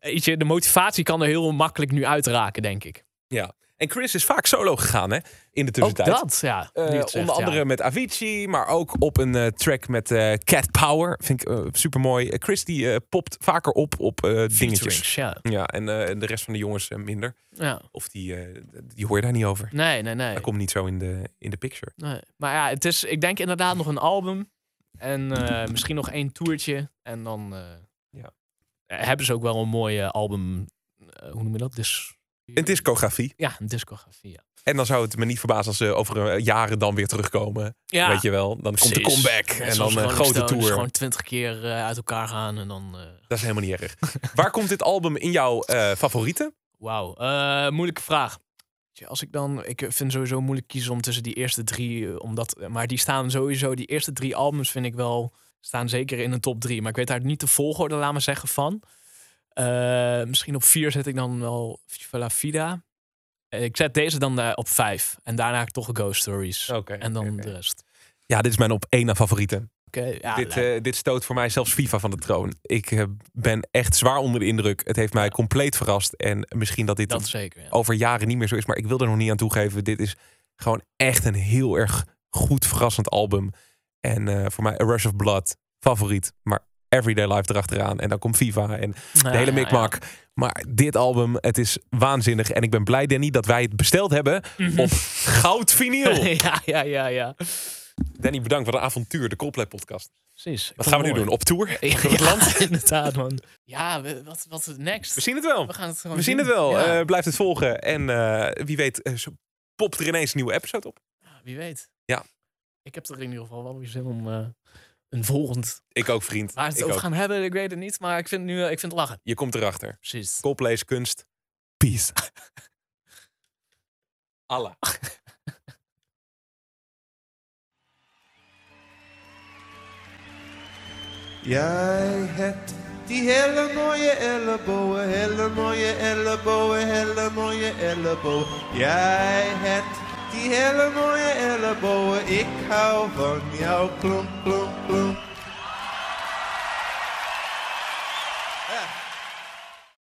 Weet je, de motivatie kan er heel makkelijk nu uitraken, denk ik. ja. En Chris is vaak solo gegaan, hè? In de Ook tussentijd. dat, ja. Eh, zegt, onder ja. andere met Avicii, maar ook op een eh, track met eh, Cat Power. Vind ik eh, super mooi. Chris die popt vaker op op dingetjes. Ja. Ja, en de rest van de jongens minder. ja. Of die, die hoor je daar niet over. Nee, nee, nee. Hij komt niet zo in de, in de picture. nee. Maar ja, het is, ik denk inderdaad nog een album. En misschien nog één toertje. En dan Ja. hebben ze ook wel een mooie album. hoe noem je dat? Dus, Een discografie. ja, een discografie. Ja. En dan zou het me niet verbazen als ze over eh, jaren dan weer terugkomen. Ja, Weet je wel. Dan komt de comeback. En dan een Rolling grote Stones, tour. Gewoon twintig keer eh, uit elkaar gaan en dan... eh, Dat is helemaal niet erg. Waar komt dit album in jouw eh, favorieten? Wauw, Eh, moeilijke vraag. Als ik dan, ik vind sowieso moeilijk kiezen om tussen die eerste drie, eh, omdat, maar die staan sowieso, die eerste drie albums vind ik wel, staan zeker in de top drie. Maar ik weet daar niet de volgorde, laat maar zeggen, van. Eh, misschien op vier zet ik dan wel Viva la Vida. Eh, Ik zet deze dan eh, op vijf. En daarna toch Ghost Stories. Oké, en dan de rest. Ja, dit is mijn op één na favorieten. Oké, ja, dit, eh, dit stoot voor mij zelfs FIFA van de troon. Ik ben echt zwaar onder de indruk. Het heeft mij compleet verrast. En misschien dat dit dat zeker. Ja. over jaren niet meer zo is. Maar ik wil er nog niet aan toegeven. Dit is gewoon echt een heel erg goed verrassend album. En eh, voor mij A Rush of Blood, favoriet. Maar Everyday Life erachteraan. En dan komt FIFA en de hele mikmak. Maar dit album, het is waanzinnig. En ik ben blij, Danny, dat wij het besteld hebben op goud vinyl. ja, ja, ja, ja. Danny, bedankt. Wat een avontuur. De Coldplay podcast. Precies. Wat gaan we nu doen? Op tour? Ja, het land? inderdaad, man. Ja, wat, wat is next? We zien het wel. We gaan het gewoon We zien het wel. Ja. Eh, blijf het volgen. En eh, wie weet, eh, popt er ineens een nieuwe episode op. Wie weet. Ja. Ik heb er in ieder geval wel weer zin om een volgend. Ik ook, vriend. Waar het Ik over ook. gaan hebben, ik weet het niet. Maar ik vind, het nu, eh, ik vind het lachen. Je komt erachter. Precies. Is kunst. Peace. Allah. Jij hebt die hele mooie ellebogen, hele mooie ellebogen, hele mooie ellebogen. Jij hebt die hele mooie ellebogen, ik hou van jou, klomp, klomp, klomp.